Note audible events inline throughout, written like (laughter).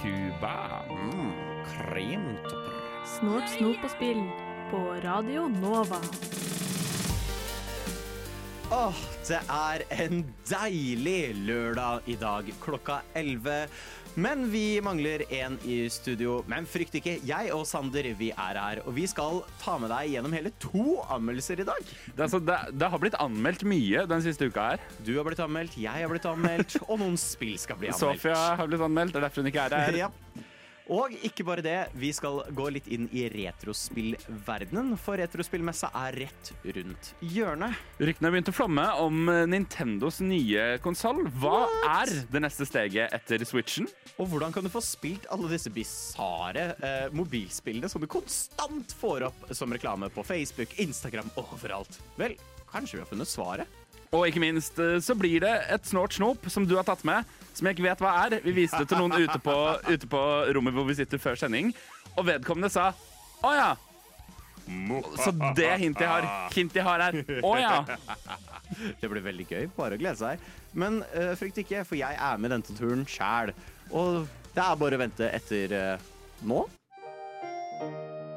Cuba. Kremtopper. Snort, snop og spill på Radio Nova. Åh, det er en deilig lørdag i dag klokka 11. Men vi mangler en i studio. Men frykt ikke, jeg og Sander vi er her. Og vi skal ta med deg gjennom hele to anmeldelser i dag. Det, altså, det, det har blitt anmeldt mye den siste uka her. Du har blitt anmeldt, jeg har blitt anmeldt, og noen spill skal bli anmeldt. Sofia har blitt anmeldt, det er derfor hun ikke er her. (laughs) Ja. Og ikke bare det, vi skal gå litt inn i retrospillverdenen, for retrospillmessa er rett rundt hjørnet. Ryktene har begynt å flomme om Nintendos nye konsoll. Hva er det neste steget etter Switchen? Og hvordan kan du få spilt alle disse bisarre eh, mobilspillene som du konstant får opp som reklame på Facebook, Instagram, overalt? Vel, kanskje vi har funnet svaret? Og ikke minst eh, så blir det et snort snop som du har tatt med, som jeg ikke vet hva er. Vi viste det til noen ute på, ute på rommet hvor vi sitter før sending, og vedkommende sa å ja. Så det hintet jeg har. Hintet jeg har er å ja. Det blir veldig gøy. Bare å glede seg. Men uh, frykt ikke, for jeg er med denne turen sjæl. Og det er bare å vente etter uh, nå.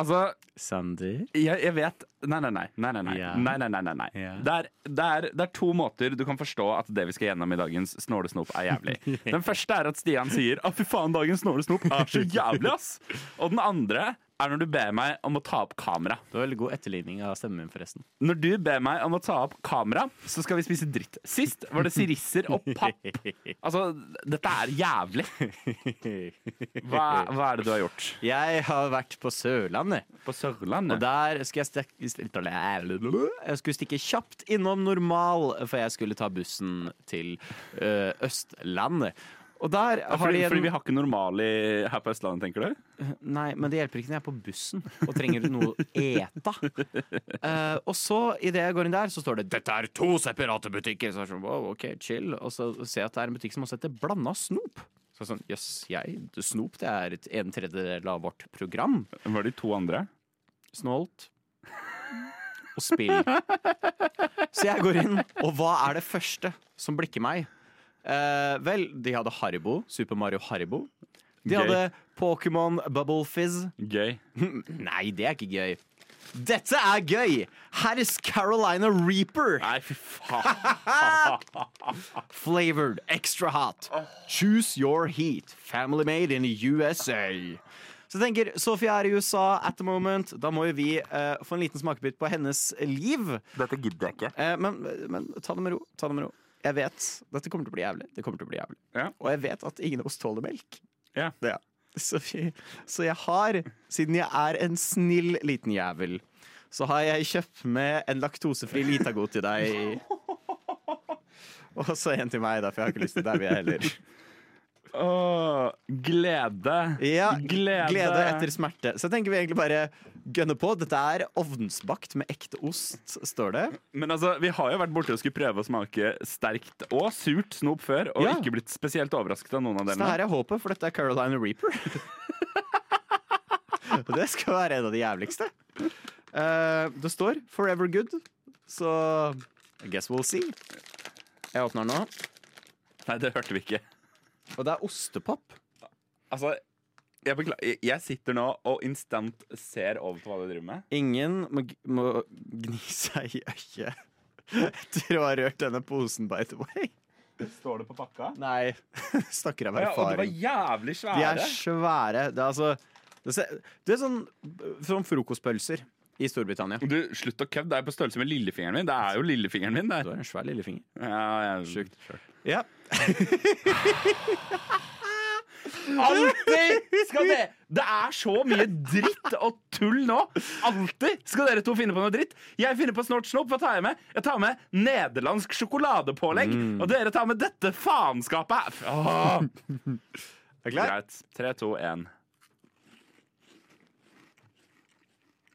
Altså, Sander? jeg, jeg vet Nei, nei, nei. nei, nei, nei. Yeah. nei, nei, nei, nei, Yeah. Det, er, det, er, det er to måter du kan forstå at det vi skal gjennom i dagens Snålesnop, er jævlig. (laughs) Den første er at Stian sier 'Å, fy faen, dagens Snålesnop er så jævlig', ass. Og den andre er når du ber meg om å ta opp kamera. Det var veldig god etterligning av stemmen min, forresten. Når du ber meg om å ta opp kamera, så skal vi spise dritt. Sist var det sirisser og papp. (laughs) Altså, dette er jævlig. Hva, hva er det du har gjort? Jeg har vært på Sørlandet, På Sørlandet? og der skal jeg stikke Jeg skulle stikke kjapt innom Normal, for jeg skulle ta bussen til Østlandet. Og der har Fordi, de en fordi vi har ikke normal i, her på Østlandet, tenker du? Nei, men det hjelper ikke når jeg er på bussen og trenger noe å ete. (laughs) Eh, og så, idet jeg går inn der, så står det 'Dette er to separate butikker'. Så er det sånn, wow, ok, chill. Og så ser jeg at det er en butikk som også heter Blanda snop. Så sånn, jøss, jeg, snop det er et, en tredjedel av vårt program. Hva er de to andre? Snålt og spill. Så jeg går inn, og hva er det første som blikker meg? Eh, vel, de hadde Haribo, Super Mario Haribo. De Gøy. hadde Pokémon Bubble Fizz. Gøy. (laughs) Nei, det er ikke gøy. Dette er gøy! Harris Carolina Reaper. Nei, fy faen. (laughs) Flavored extra hot. Choose your heat. Family made in USA. Så jeg tenker, Sofie er i USA at the moment. Da må jo vi eh, få en liten smakebit på hennes liv. Dette gidder jeg ikke. Eh, men, men ta det med ro. Ta det med ro. Jeg vet dette kommer til å bli jævlig. Det kommer til å bli jævlig. Ja. Og jeg vet at ingen av oss tåler melk. Ja. Ja. Så, vi, så jeg har, siden jeg er en snill liten jævel, så har jeg kjøpt med en laktosefri Litago til deg. Og så en til meg, da, for jeg har ikke lyst til deg vi jeg heller. Åh, glede. Ja, glede. glede etter smerte. Så jeg tenker vi egentlig bare gønner på. Dette er ovnsbakt med ekte ost, står det. Men altså, vi har jo vært borte og skulle prøve å smake sterkt og surt snop før, og Ja. ikke blitt spesielt overrasket av noen av Så det her er håpet, for dette er Carolina Reaper. (laughs) Og det skal være en av de jævligste. Uh, det står 'Forever Good', så I guess we'll see. Jeg åpner den nå, Nei, det hørte vi ikke. og det er ostepop. Altså, jeg beklager. Jeg- sitter nå og instant ser over på hva du driver med. Ingen må, må gni seg i øyet etter å ha rørt denne posen, by the way. Står det på pakka? Nei, (laughs) snakker av Ja, og de var erfaring. svære. De er svære. Det er altså Det ser- det er sånn, sånn frokostpølser i Storbritannia. Du, Slutt å kødde. Det er på størrelse med lillefingeren min. Det er jo lillefingeren min. Du har en svær lillefinger. Ja, jeg, er Sjukt. Ja. (laughs) Alltid skal det Det er så mye dritt og tull nå. Alltid skal dere to finne på noe dritt. Jeg finner på snort snopp. Hva tar jeg med? Jeg tar med nederlandsk sjokoladepålegg. Og dere tar med dette faenskapet. (laughs) Er du klar? Greit. 3, 2, 1.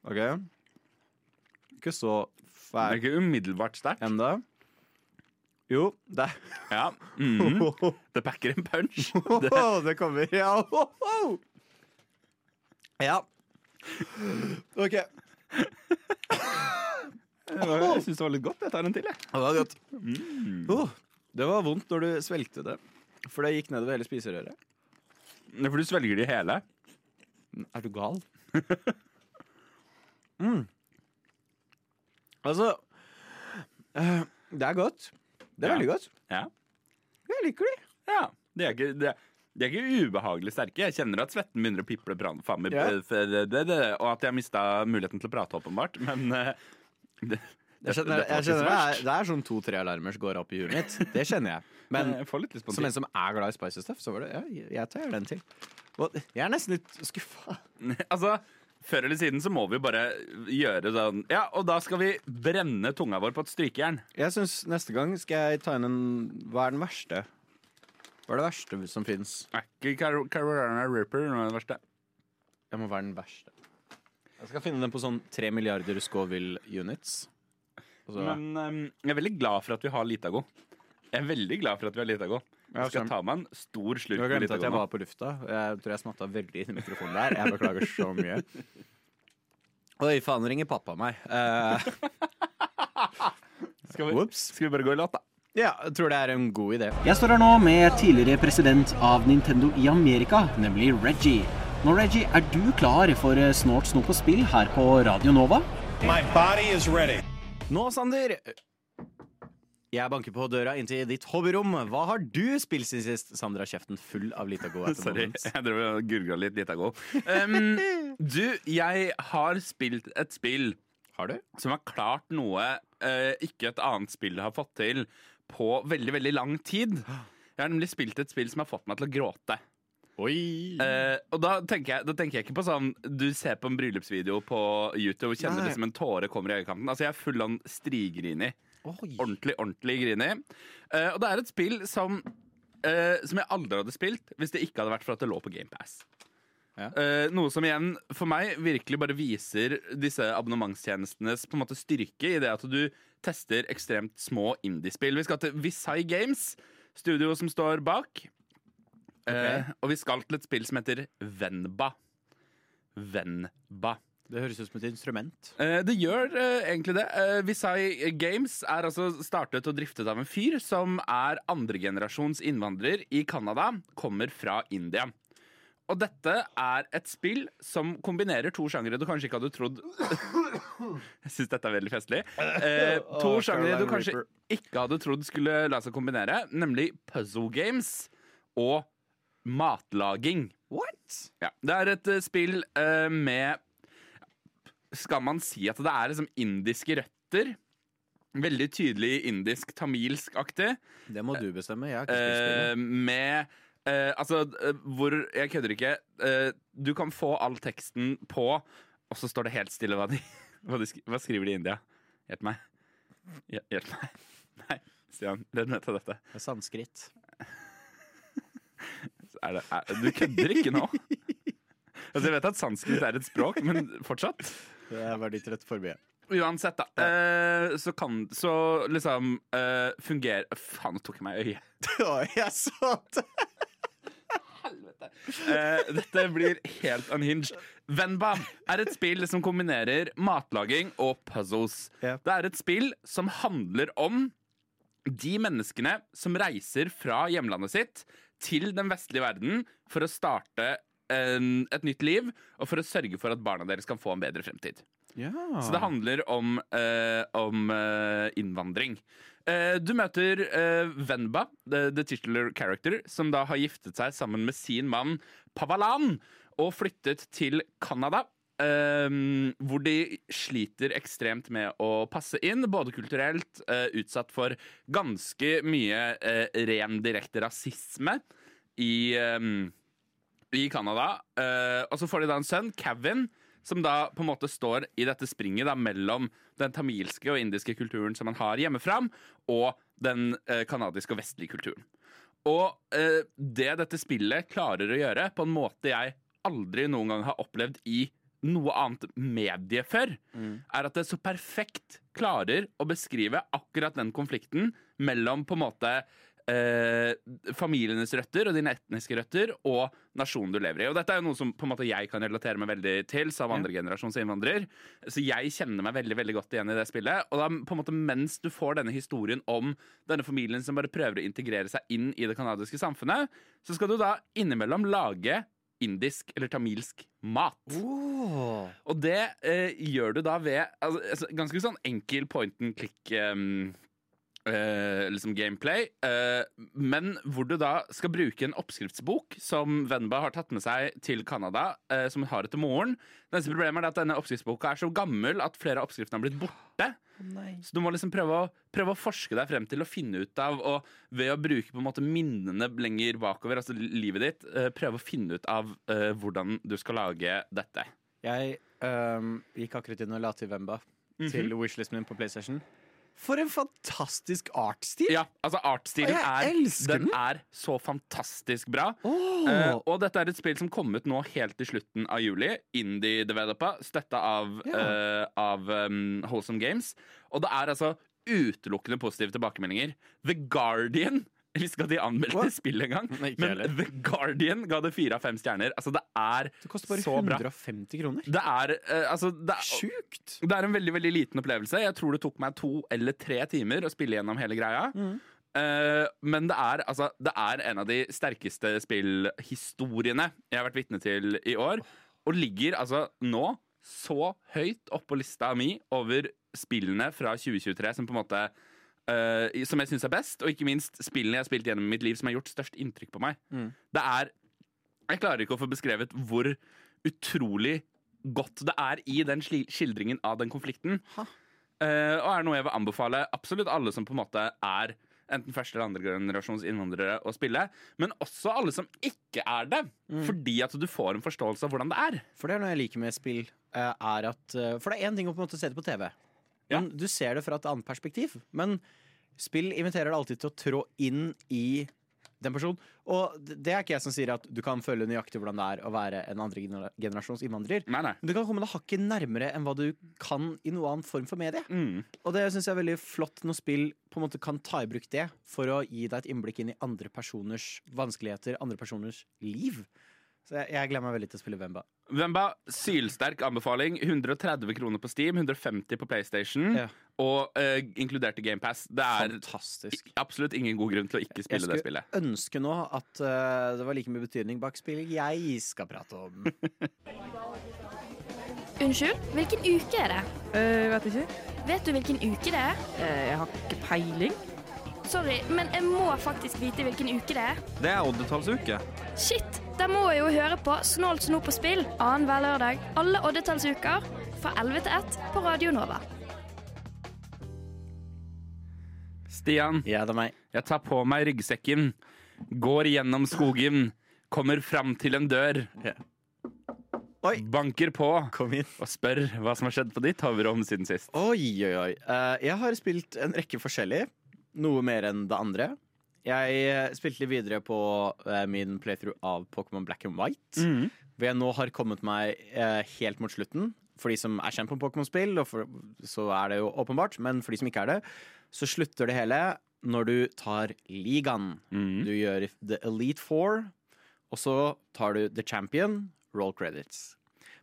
OK. Ikke så Det er ikke umiddelbart sterkt. enda. Jo, det Ja. mhm. Det packer en punch. (laughs) Det, det kommer, ja. Ja. OK. jeg syns det var litt godt. Jeg tar en til, jeg. Det var godt. Oh, det var vondt når du svelgte det. For det gikk nedover hele spiserøret. Er For du svelger de hele. Er du gal? (laughs) mm. Altså eh, Det er godt. Det er Ja. veldig godt. Ja. Jeg liker de. ja. De er ikke, de er, de er ikke ubehagelig sterke. Jeg kjenner at svetten begynner å piple brann faen Ja. eh, det, det, det, og at jeg mista muligheten til å prate, åpenbart. Men eh, det, Jeg kjenner, dette var jeg ikke så skjønner det, er, det er sånn to-tre alarmer som går opp i huet mitt. Det kjenner jeg. Men jeg får litt lyst på som en en som er glad i spicy stuff, så var det Ja, jeg tar den til. Og jeg er nesten litt skuffa. (laughs) til. Altså, før eller siden så må vi jo bare gjøre sånn Ja, og da skal vi brenne tunga vår på et strykejern. Jeg syns neste gang skal jeg ta inn en Hva er den verste? Hva er det verste som fins? Er ikke Car- Carolina Ripper noe av det verste? Jeg må være den verste. Jeg skal finne den på sånn tre milliarder Scoville units. Men um, jeg er veldig glad for at vi har Litago. Jeg er veldig glad for at vi har Litago. Jeg skal ta meg en stor slurk Du har med glemt at jeg var på lufta. Jeg tror jeg smatta veldig inn i mikrofonen der. Jeg beklager så mye. Oi, faen, nå ringer pappa meg. Eh, Skal vi, skal vi bare gå i låt, da? ja, jeg tror det er en god idé. Jeg står her nå med tidligere president av Nintendo i Amerika, nemlig Reggie. Nå, Reggie, er du klar for eh, Snort snop og spill her på Radio Nova? My body is ready. Nå, Sander. Jeg banker på døra inn til ditt hobbyrom. Hva har du spilt siden sist? Sandra kjeften full av Litago. Sorry, jeg drev og gurgla litt Litago. Um, du, jeg har spilt et spill Har du? som har klart noe eh, ikke et annet spill har fått til på veldig, veldig lang tid. Jeg har nemlig spilt et spill som har fått meg til å gråte. Oi. Eh, og da tenker, jeg, da tenker jeg ikke på sånn Du ser på en bryllupsvideo på YouTube og kjenner Nei. det som en tåre kommer i øyekanten. Altså, jeg er full av strigrini. Oi. Ordentlig, ordentlig grini. Eh, og det er et spill som, eh, som jeg aldri hadde spilt hvis det ikke hadde vært for at det lå på GamePass. Ja. Uh, noe som igjen for meg virkelig bare viser disse abonnementstjenestenes på en måte styrke i det at du tester ekstremt små indiespill. Vi skal til Visai Games, studio som står bak. Eh, og vi skal til et spill som heter Venba. Venba. Det høres ut som et instrument. Eh, det gjør eh, egentlig det. Uh, Visai Games er altså startet og driftet av en fyr som er andregenerasjons innvandrer i Canada, kommer fra India. Og dette er et spill som kombinerer to sjangere du kanskje ikke hadde trodd (coughs) Jeg syns dette er veldig festlig. Eh, to Åh, sjangere du kanskje ikke hadde trodd skulle la seg kombinere, nemlig puzzle games og matlaging. What? Ja, det er et eh, spill eh, med Skal man si at det er liksom indiske røtter? Veldig tydelig indisk, tamilsk-aktig. Det må du bestemme. Jeg har ikke Eh, med eh, Altså, eh, hvor Jeg kødder ikke. eh, du kan få all teksten på, og så står det helt stille hva de, (laughs) hva de Hva skriver de i India? Hjelp meg. Hj- Hjelp meg. (laughs) Nei, Stian, redd meg til dette. Det er Sanskrit. (laughs) Er det, er, du kødder ikke nå? Altså, jeg vet at sanskrit er et språk, men fortsatt. Det var ditt rett forbi. Uansett, da. Eh, så kan Så liksom eh, fungerer Faen, nå tok jeg meg i øyet. (laughs) jeg så det! Eh, dette blir helt unhinged. Venba er et spill som kombinerer matlaging og puzzles. Ja. Det er et spill som handler om de menneskene som reiser fra hjemlandet sitt til den vestlige verden for å starte et nytt liv og for å sørge for at barna deres kan få en bedre fremtid. Ja. Så det handler om, eh, om eh, innvandring. Eh, du møter eh, Venba, the, the titular character, som da har giftet seg sammen med sin mann Pavalan og flyttet til Canada. eh, hvor de sliter ekstremt med å passe inn, både kulturelt, eh, utsatt for ganske mye ren direkte rasisme i, i Canada. Eh, og så får de da en sønn, Kevin, som da på en måte står i dette springet da, mellom den tamilske og indiske kulturen som han har hjemmefra, og den canadiske kanadiske og vestlige kulturen. Og eh, det dette spillet klarer å gjøre, på en måte jeg aldri noen gang har opplevd i noe annet medie før, er at det så perfekt klarer å beskrive akkurat den konflikten mellom på en måte eh, familienes røtter og dine etniske røtter og nasjonen du lever i. Og dette er jo noe som på en måte jeg kan relatere meg veldig til som andregenerasjons innvandrer. Så jeg kjenner meg veldig veldig godt igjen i det spillet. Og da på en måte mens du får denne historien om denne familien som bare prøver å integrere seg inn i det canadiske samfunnet, så skal du da innimellom lage indisk eller tamilsk mat. Og det eh, gjør du da ved altså, altså, Ganske sånn enkel point and click ehm, eh, liksom gameplay, eh, men hvor du da skal bruke en oppskriftsbok som Venba har tatt med seg til Canada, eh, som hun har etter moren. Det eneste problemet er at denne oppskriftsboka er så gammel at flere av oppskriftene har blitt borte. Så du må liksom prøve å, prøve å forske deg frem til å finne ut av, og ved å bruke på en måte minnene lenger bakover, altså livet ditt, eh, prøve å finne ut av eh, hvordan du skal lage dette. Jeg øhm, gikk akkurat inn og la til Vemba til wishlisten min på PlayStation. For en fantastisk artstil! Ja, altså Artstilen er, den den. er så fantastisk bra. Oh. Uh, og dette er et spill som kom ut nå helt til slutten av juli. Indie-developa, støtta av, yeah. uh, av um, Wholesome Games. Og det er altså utelukkende positive tilbakemeldinger. The Guardian (laughs) (laughs) ikke at de anmeldte What? spillet engang. Nei, Men heller. The Guardian ga det fire av fem stjerner. Altså, det er så bra. Det koster bare så bra. 150 kroner. Det er, uh, altså, det er Sjukt! det er en veldig veldig liten opplevelse. Jeg tror det tok meg to eller tre timer å spille gjennom hele greia. Eh, men det er, altså, det er en av de sterkeste spillhistoriene jeg har vært vitne til i år. Og ligger altså nå så høyt oppå lista mi over spillene fra 2023 som på en måte eh, Som jeg syns er best, og ikke minst spillene jeg har spilt gjennom i mitt liv som har gjort størst inntrykk på meg. Det er Jeg klarer ikke å få beskrevet hvor utrolig godt det er i den skildringen av den konflikten. Uh, og er noe jeg vil anbefale absolutt alle som på en måte er enten første eller andre generasjons innvandrere å spille. Men også alle som ikke er det. Fordi at du får en forståelse av hvordan det er. For det er noe jeg liker med spill, eh, er at For det er én ting å på en måte se det på TV. Men Du ser det fra et annet perspektiv. Men spill inviterer deg alltid til å trå inn i den personen. Og det det er ikke jeg som sier at du kan føle nøyaktig hvordan det er å være en andre generasjons innvandrer. Nei, nei. Men du kan komme deg hakket nærmere enn hva du kan i noen annen form for medie. Mm. Og det syns jeg er veldig flott når spill på en måte kan ta i bruk det for å gi deg et innblikk inn i andre personers vanskeligheter, andre personers liv. Så jeg, jeg gleder meg veldig til å spille Vemba. Vemba, sylsterk anbefaling. 130 kroner på Steam, 150 på PlayStation. Ja. Og uh, inkludert i GamePass. Det er Fantastisk. absolutt ingen god grunn til å ikke spille det spillet. Jeg skulle ønske nå at uh, det var like mye betydning bak spillet jeg skal prate om. (laughs) Unnskyld, hvilken uke er det? Uh, vet ikke. Vet du hvilken uke det er? Uh, jeg har ikke peiling. Sorry, men jeg må faktisk vite hvilken uke det er. Det er oddetallsuke. Shit! Da må jeg jo høre på Snålt snop på spill annenhver lørdag alle oddetallsuker fra 11 til 1 på Radio Nova. Stian, Ja, det er meg. jeg tar på meg ryggsekken, går gjennom skogen, kommer fram til en dør, Oi. banker på Kom inn. og spør hva som har skjedd på ditt hoverom siden sist. Oi, oi, oi. Eh, jeg har spilt en rekke forskjellig. Noe mer enn det andre. Jeg eh, spilte litt videre på eh, min playthrough av Pokémon Black and White. Mhm. Hvor jeg nå har kommet meg eh, helt mot slutten. For de som er kjent på Pokémon-spill, så er det jo åpenbart. Men for de som ikke er det, så slutter det hele når du tar ligaen. Mhm. Du gjør The Elite Four, og så tar du The Champion, roll credits.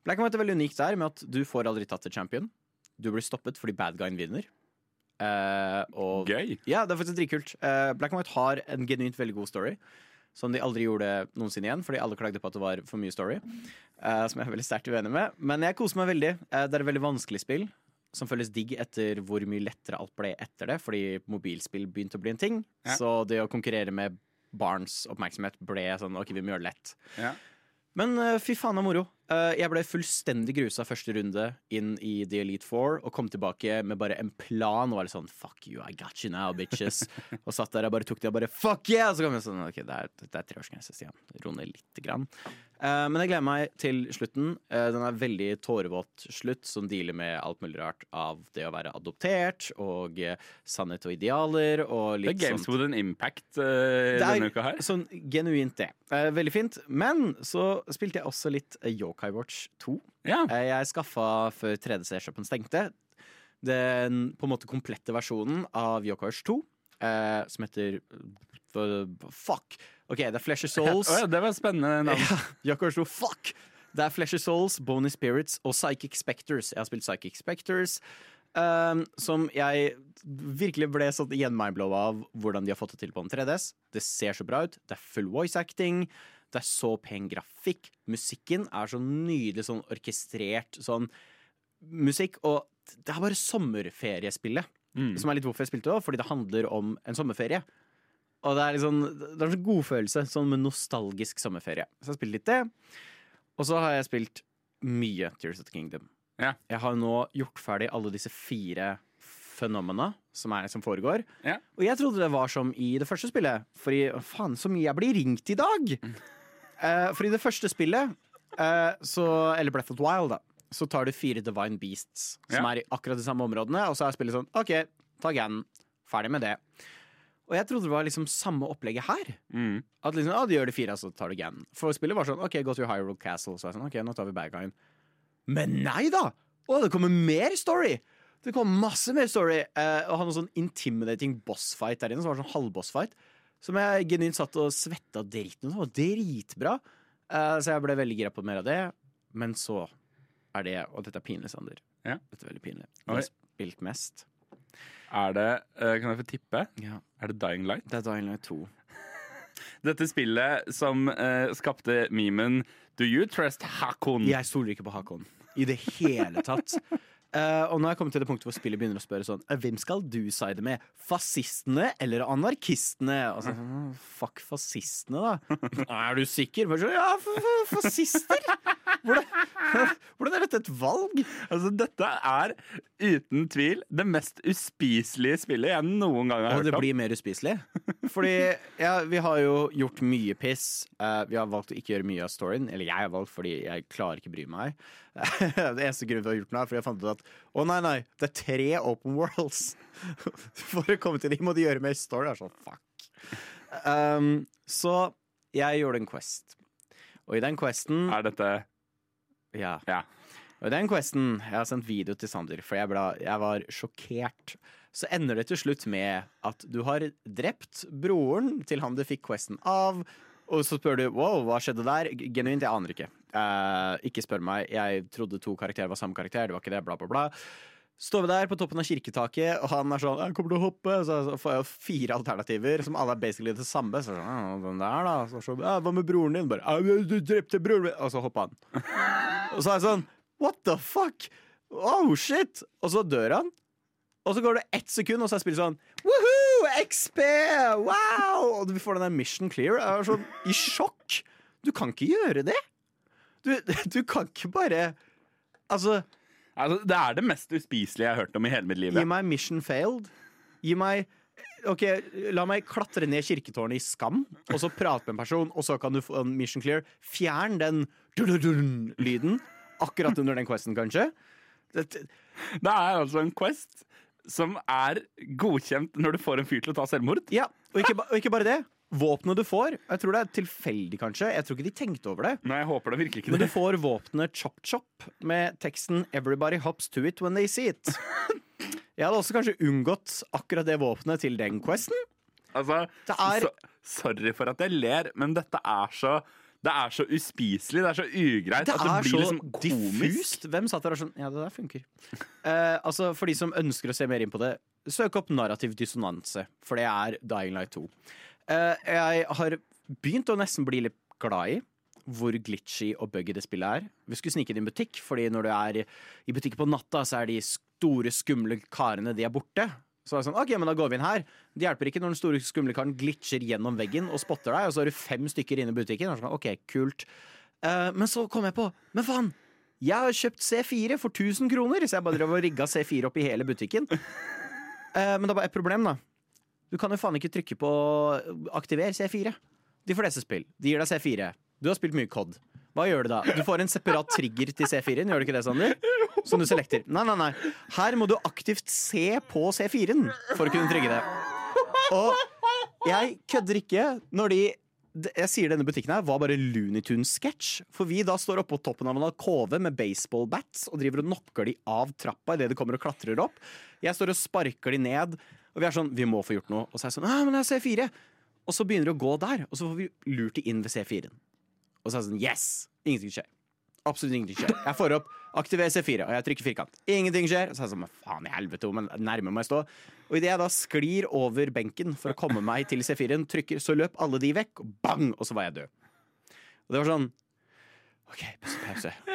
Black and White er veldig unikt der med at du får aldri tatt The Champion. Du blir stoppet fordi bad guyen vinner. Eh, og Gøy. ja, det er faktisk dritkult. Uh, Black and White har en genuint veldig god story. Som de aldri gjorde noensinne igjen, fordi alle klagde på at det var for mye story. Uh, som jeg er veldig sterkt uenig med. Men jeg koser meg veldig. Uh, det er et veldig vanskelig spill. Som føles digg etter hvor mye lettere alt ble etter det. Fordi mobilspill begynte å bli en ting. Ja. Så det å konkurrere med barns oppmerksomhet ble sånn OK, vi må gjøre det lett. Ja. Men fy faen av moro. Eh, jeg ble fullstendig grusa første runde inn i The Elite Four og kom tilbake med bare en plan og var litt sånn Fuck you, I got you now, bitches. (laughs) og satt der og bare tok det og bare fuck yeah! Og så kom jeg sånn OK, det er, det er treårsgrense, Stian. Ro ned lite grann. Uh, men jeg gleder meg til slutten. Uh, den er veldig tårevåt slutt, som dealer med alt mulig rart av det å være adoptert, og uh, sannhet og idealer, og litt sånt. Det er Games sånt. with an impact denne uka her. sånn genuint det. Veldig fint. Men så spilte jeg også litt eh, Yokai Watch 2. Ja. Eh, jeg skaffa før 3DC-shoppen stengte den på en måte komplette versjonen av Yokai Watch 2, eh, som heter eh, Fuck! OK, det er Flesh of Souls. oh, ja, det var et spennende navn. Ja, 2, fuck! Det er Flesh of Souls, Bony Spirits og Psychic Specters. Jeg har spilt Psychic Specters. Um, som jeg virkelig ble sånn igjen mindblowa av hvordan de har fått det til på en 3DS. Det ser så bra ut. Det er full voice acting. Det er så pen grafikk. Musikken er så nydelig sånn orkestrert sånn musikk. Og det er bare sommerferiespillet. Mm. Som er litt hvorfor jeg spilte det fordi det handler om en sommerferie. Og det er liksom Det er en sånn godfølelse, sånn med nostalgisk sommerferie. Så jeg har spilt litt det. Og så har jeg spilt mye Tears of the Kingdom. Ja. Jeg har nå gjort ferdig alle disse fire fenomena som, er, som foregår. Ja. Og jeg trodde det var som i det første spillet. Fordi faen, så mye jeg blir ringt i dag! Eh, for i det første spillet, uh, så, eller Breath of the Wild, da, så tar du fire Divine Beasts, som Ja. er i akkurat de samme områdene, og så er spillet sånn OK, ta Ganon. Ferdig med det. Og jeg trodde det var liksom samme opplegget her. Mm. At liksom, ah, de gjør det fire, så tar du Ganon. For spillet var sånn OK, go to Hyrule Castle. Så er jeg sånn, ok, nå tar vi bad guyen. Men nei da! Å, det kommer mer story! Det kommer masse mer story. Uh, og han har sånn intimidating bossfight der inne, som var sånn halvbossfight. Som jeg genuint satt og svetta dritten av. Dritbra. Uh, så jeg ble veldig gira på mer av det. Men så er det Og dette er pinlig, Sander. Ja. Dette er veldig pinlig. Jeg har spilt mest. Er det uh, Kan jeg få tippe? Ja. Er det Dying Light? Det er Dying Light 2. (laughs) Dette spillet som uh, skapte memen Do you trust Hakon? Jeg stoler ikke på Hakon i det hele tatt. Eh, og nå er jeg kommet til det punktet hvor spillet begynner å spørre sånn eh, Hvem skal du side med? Fascistene eller anarkistene? Altså, fuck fascistene, da. (laughs) er du sikker? Sånn, ja, fascister! Hvordan, (laughs) hvordan er dette et valg? Altså, dette er uten tvil det mest uspiselige spillet jeg noen gang har Og det hørt om. blir mer uspiselig. Fordi ja, vi har jo gjort mye piss. Uh, vi har valgt å ikke gjøre mye av storyen. Eller jeg har valgt fordi jeg klarer ikke bry meg. Det eneste grunnen å har gjort noe, er fordi jeg fant ut at å nei, nei, det er tre open worlds. (laughs) For å komme til dem må de gjøre mer story. Jeg er sånn, fuck. Um, så jeg gjorde en quest. Og i den questen Er dette ja. Ja. Og i den questen Jeg har sendt video til Sander, for jeg, ble, jeg var sjokkert. Så ender det til slutt med at du har drept broren til han du fikk questen av. Og så spør du wow, hva skjedde der? Genuint, jeg aner ikke. Eh, ikke spør meg. Jeg trodde to karakterer var samme karakter. Det var ikke det. Bla, bla, bla. Står vi der på toppen av kirketaket, og han er sånn 'Jeg kommer til å hoppe.' Så får jeg fire alternativer, som alle er basically det samme. Så sånn, «Ja, den der da så, så, 'Hva med broren din?' Bare «Ja, 'Du drepte broren min.' Og så hoppa han. Og så er jeg sånn What the fuck? Oh shit! Og så dør han. Og så går det ett sekund, og så er spillet sånn Woohoo! XP! Wow! Og du får den der mission clear. Jeg er sånn i sjokk. Du kan ikke gjøre det. Du, du kan ikke bare Altså, Altså, det er det mest uspiselige jeg har hørt om i hele mitt liv. gi meg mission failed. Gi meg Ok, La meg klatre ned kirketårnet i skam, og så prate med en person, og så kan du få en mission clear. Fjern den lyden akkurat under den questen, kanskje. Det, Det er altså en quest som er godkjent når du får en fyr til å ta selvmord. Ja, og ikke, ba- og ikke bare det. Våpenet du får, jeg tror det er tilfeldig, kanskje. Jeg tror ikke de tenkte over det. Nei, jeg håper det virkelig ikke Men du får våpenet Chop Chop med teksten 'Everybody hops to it when they see it'. (laughs) Jeg hadde også kanskje unngått akkurat det våpenet til den questen. Altså, er- så, sorry for at jeg ler, men dette er så det er så uspiselig, det er så ugreit Det det er blir liksom diffust. Hvem satt der og sånn Ja, det der funker. Uh, (laughs) altså, For de som ønsker å se mer inn på det, søk opp narrativ dissonanse, for det er Dying Light 2. Eh, jeg har begynt å nesten bli litt glad i hvor glitchy og buggy det spillet er. Vi skulle snike inn i en butikk, fordi når du er i butikk på natta, så er de store, skumle karene de er borte. Så er det sånn, ok, men da går vi inn her. Det hjelper ikke når den store, skumle karen glitcher gjennom veggen og spotter deg, og så har du fem stykker inne i butikken. Og så, sånn, ok, kult. Uh, men så kom jeg på, men faen, jeg har kjøpt C4 for 1000 kroner, så jeg bare drev og rigga C4 opp i hele butikken. Uh, men det bare ett problem, da. Du kan jo faen ikke trykke på aktiver C4. De fleste spill. De gir deg C4. Du har spilt mye COD. Hva gjør du da? Du får en separat trigger til C4-en, gjør du ikke det, Sander? Som du selekter. Nei, nei, nei. Her må du aktivt se på C4-en for å kunne trigge det. Og jeg kødder ikke når de jeg sier denne butikken her var bare Looney Tunes-sketsj. For vi da står oppe på toppen av en alkove med baseballbats og driver og knocker de av trappa idet de kommer og klatrer opp. Jeg står og sparker de ned, og vi er sånn Vi må få gjort noe. Og så er jeg sånn men det er C4. Og så begynner det å gå der, og så får vi lurt de inn ved C4-en. Og så er jeg sånn Yes! Ingenting skjer. Absolutt ingenting skjer. Jeg får opp aktiver C4, og jeg trykker firkant. Ingenting skjer. Og Så er jeg sånn, "Men faen i helvete, men nærme må jeg stå. Og idet jeg da sklir over benken for å komme meg til C4-en, trykker, så løp alle de vekk, og bang! Og så var jeg død. Og det var sånn OK, pustepause. (laughs)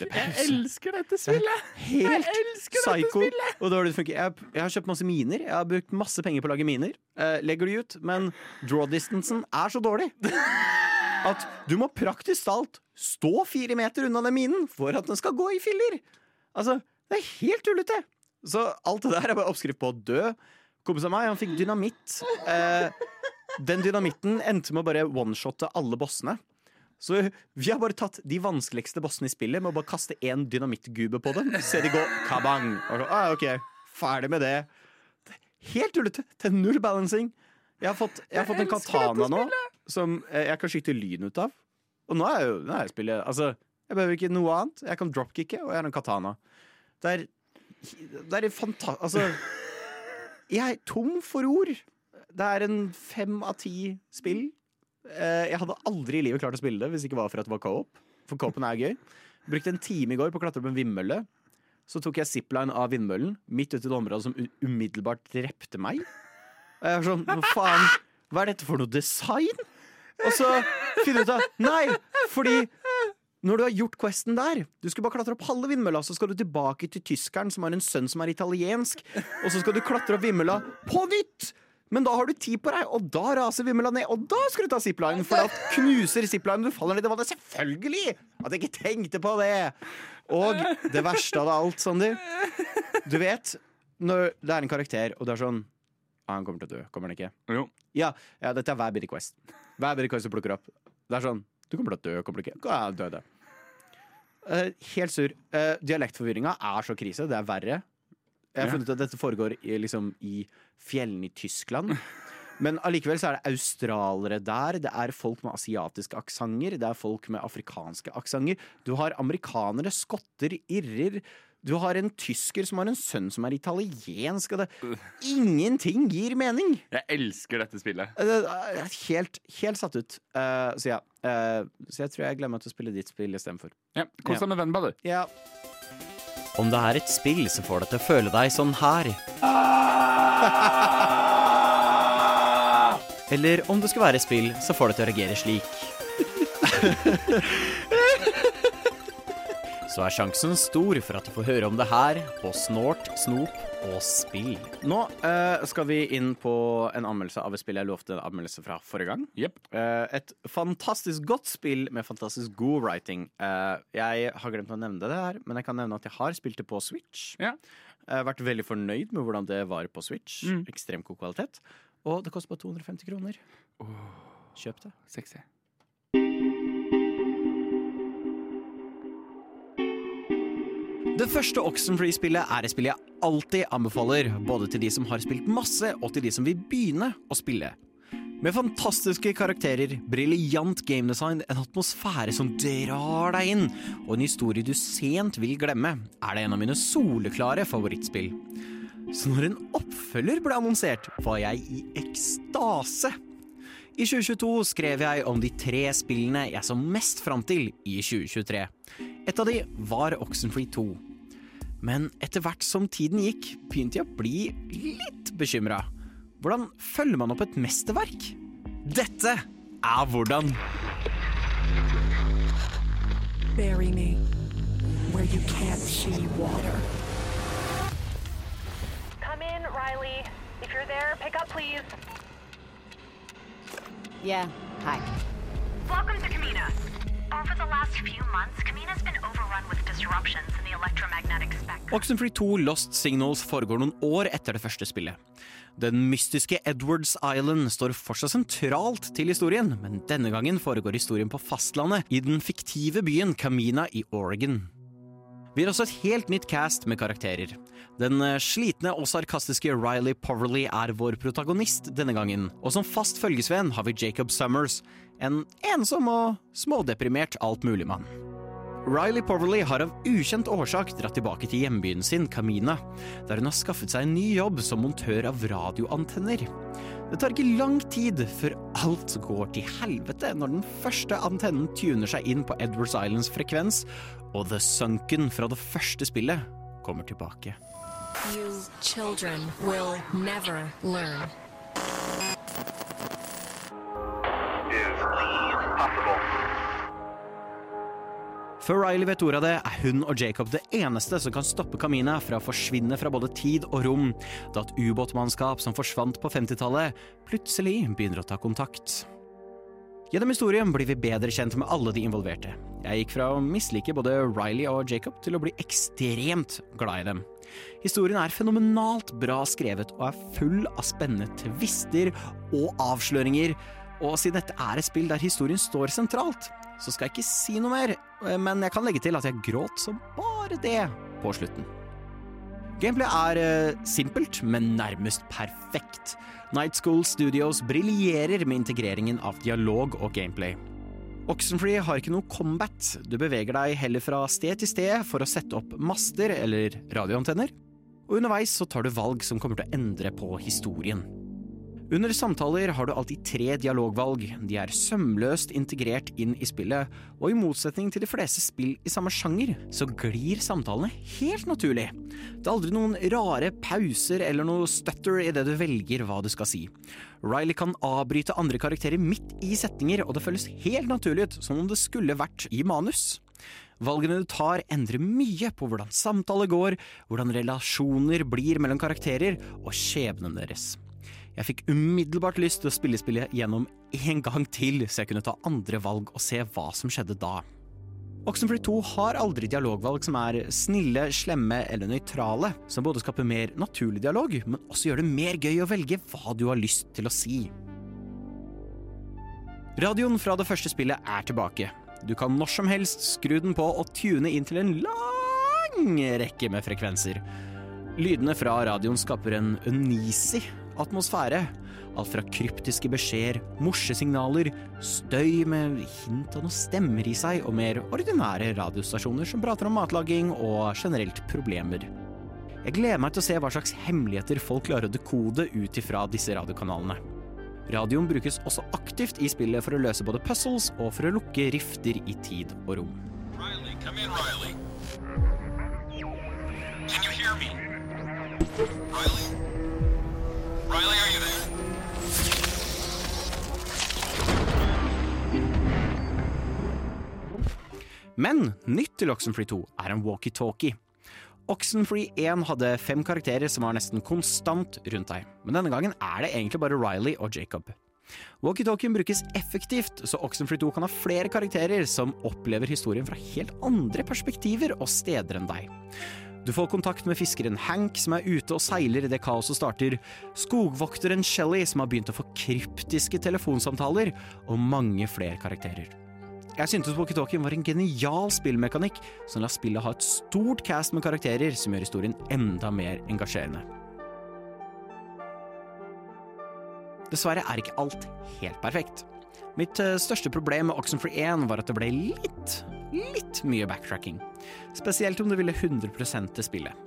Jeg elsker dette spillet! Helt elsker dette spillet! Og dårlig det det funker. Jeg, jeg har kjøpt masse miner. Jeg har brukt masse penger på å lage miner. Uh, legger de ut, men draw distancen er så dårlig (laughs) at du må praktisk talt stå fire meter unna den minen for at den skal gå i filler. Altså, det er helt tullete. Så alt det der er bare oppskrift på å dø. Kompis av meg, han fikk dynamitt. Uh, den dynamitten endte med å bare one-shotte alle bossene. Så vi har bare tatt de vanskeligste bossene i spillet med å bare kaste én dynamittgube på dem. Se de gå kabang. Og så, ah, ok, ferdig med det. Helt tullete. Er null balancing. Jeg har fått, jeg har fått en katana nå som jeg kan skyte lyn ut av. Og nå er jeg jo nå er jeg spillet Altså, jeg behøver ikke noe annet. Jeg kan dropkicke, og jeg har en katana. Det er Det er fanta... Altså Jeg er tom for ord. Det er en fem av ti spill. Eh, Jeg hadde aldri i livet klart å spille det hvis det ikke var for at det var co-op. For co-open er gøy. Brukte en time i går på å klatre opp en vindmølle. Så tok jeg zipline av vindmøllen midt ute i et område som umiddelbart drepte meg. Og jeg var sånn, hva faen, hva er dette for noe design? Og så finner jeg ut av Nei, fordi når du har gjort questen der Du skulle bare klatre opp halve vindmølla, så skal du tilbake til tyskeren som har en sønn som er italiensk, og så skal du klatre opp vindmølla på nytt! Men da har du tid på deg, og da raser vindmølla ned, og da skal du ta zipline, for da knuser ziplinen, du faller ned i vannet. Selvfølgelig! At jeg ikke tenkte på det! Og det verste av det alt, Sander Du vet når det er en karakter, og det er sånn ah, Han kommer til å dø, kommer han ikke? Jo. Ja, ja dette er hver Biddy Quest. Hver Biddy Quest du plukker opp. Det er sånn Du kommer til å dø, kommer du ikke? Ja, døde. Uh, helt sur. Uh, dialektforvirringa er så krise. Det er verre. Jeg har funnet ut at dette foregår i, liksom, i fjellene i Tyskland. Men allikevel så er det australere der, det er folk med asiatiske aksenter, det er folk med afrikanske aksenter. Du har amerikanere, skotter, irrer. Du har en tysker som har en sønn som er italiensk. Og det, ingenting gir mening! Jeg elsker dette spillet. Eh, det Helt, helt satt ut. Uh, så ja. Uh, så jeg tror jeg glemmer til å spille ditt spill istedenfor. Ja, Kos deg med vennen, du. Ja. Om det er et spill som får deg til å føle deg sånn her. Eller om det skal være et spill som får deg til å reagere slik. Så er sjansen stor for at du får høre om det her på Snort, Snop og Spill. Nå eh, skal vi inn på en anmeldelse av et spill jeg lovte en anmeldelse fra forrige gang. Yep. Eh, et fantastisk godt spill med fantastisk god writing. Eh, jeg har glemt å nevne det her, men jeg kan nevne at jeg har spilt det på Switch. Ja. Har vært veldig fornøyd med hvordan det var på Switch. Mm. Ekstremt god kvalitet. Og det koster bare 250 kroner. Kjøp det. Sexy. Det første Oxenfree-spillet er et spill jeg alltid anbefaler, både til de som har spilt masse, og til de som vil begynne å spille. Med fantastiske karakterer, briljant gamedesign, en atmosfære som drar deg inn, og en historie du sent vil glemme, er det en av mine soleklare favorittspill. Så når en oppfølger ble annonsert, var jeg i ekstase. I 2022 skrev jeg om de tre spillene jeg så mest fram til i 2023. Et av de var Oxenfree 2. Men etter hvert som tiden gikk, begynte jeg å bli litt bekymra. Hvordan følger man opp et mesterverk? Dette er hvordan. Bury me where you can't see water. Come in, Riley. If you're there, pick up, please. Yeah, hi. Welcome to Kamina. Over the last few months, Kamina's been overrun with disruptions in the electromagnetic spectrum. Oxenfree 2 Lost Signals foregår noen år etter det første spillet. Den mystiske Edwards Island står fortsatt sentralt til historien, men denne gangen foregår historien på fastlandet, i den fiktive byen Kamina i Oregon. Vi har også et helt nytt cast med karakterer. Den eh, slitne og sarkastiske Riley Poverly er vår protagonist denne gangen, og som fast følgesvenn har vi Jacob Summers, en ensom og smådeprimert altmuligmann. Riley Poverly har av ukjent årsak dratt tilbake til hjembyen sin, Camina, der hun har skaffet seg en ny jobb som montør av radioantenner. Det tar ikke lang tid før alt går til helvete når den første antennen tuner seg inn på Edwards Islands frekvens, og The Sunken fra det første spillet kommer tilbake. You children will never learn. Før Riley vet ordet av det, er hun og Jacob det eneste som kan stoppe Kamina fra å forsvinne fra både tid og rom, da et ubåtmannskap som forsvant på 50-tallet, plutselig begynner å ta kontakt. Gjennom historien blir vi bedre kjent med alle de involverte. Jeg gikk fra å mislike både Riley og Jacob til å bli ekstremt glad i dem. Historien er fenomenalt bra skrevet og er full av spennende tvister og avsløringer, og siden dette er et spill der historien står sentralt, så skal jeg ikke si noe mer, men jeg kan legge til at jeg gråt som bare det på slutten. Gameplay er eh, simpelt, men nærmest perfekt. Night School Studios briljerer med integreringen av dialog og gameplay. Oxenfree har ikke noe combat, du beveger deg heller fra sted til sted for å sette opp master eller radioantenner, og underveis så tar du valg som kommer til å endre på historien. Under samtaler har du alltid tre dialogvalg. De er sømløst integrert inn i spillet, og i motsetning til de fleste spill i samme sjanger, så glir samtalene helt naturlig. Det er aldri noen rare pauser eller noe stutter det du velger hva du skal si. Riley kan avbryte andre karakterer midt i setninger, og det føles helt naturlig ut, som om det skulle vært i manus. Valgene du tar, endrer mye på hvordan samtaler går, hvordan relasjoner blir mellom karakterer, og skjebnen deres. Jeg fikk umiddelbart lyst til å spille spillet gjennom en gang til, så jeg kunne ta andre valg og se hva som skjedde da. Oxenfree 2 har aldri dialogvalg som er snille, slemme eller nøytrale, som både skaper mer naturlig dialog, men også gjør det mer gøy å velge hva du har lyst til å si. Radioen fra det første spillet er tilbake. Du kan når som helst skru den på og tune inn til en lang rekke med frekvenser. Lydene fra radioen skaper en uneasy atmosfære. Alt fra kryptiske beskjeder, morsesignaler, støy med hint av noen stemmer i seg, og mer ordinære radiostasjoner som prater om matlaging og generelt problemer. Jeg gleder meg til å se hva slags hemmeligheter folk klarer å dekode ut ifra disse radiokanalene. Radioen brukes også aktivt i spillet for å løse både puzzles og for å lukke rifter i tid og rom. Riley, come in, Riley. Can you hear me? Riley? Riley, are you there? Men nytt til Oxenfree 2 er en walkietalkie. Oxenfree 1 hadde fem karakterer som var nesten konstant rundt deg, men denne gangen er det egentlig bare Riley og Jacob. Walkietalkien brukes effektivt, så Oxenfree 2 kan ha flere karakterer som opplever historien fra helt andre perspektiver og steder enn deg. Du får kontakt med fiskeren Hank, som er ute og seiler idet kaoset starter, skogvokteren Shelly, som har begynt å få kryptiske telefonsamtaler, og mange flere karakterer. Jeg syntes Walkietalkien var en genial spillmekanikk som lar spillet ha et stort cast med karakterer som gjør historien enda mer engasjerende. Dessverre er ikke alt helt perfekt. Mitt eh, største problem med Oxenfree 1 var at det ble litt, litt mye backtracking. Spesielt om du ville 100 til spillet.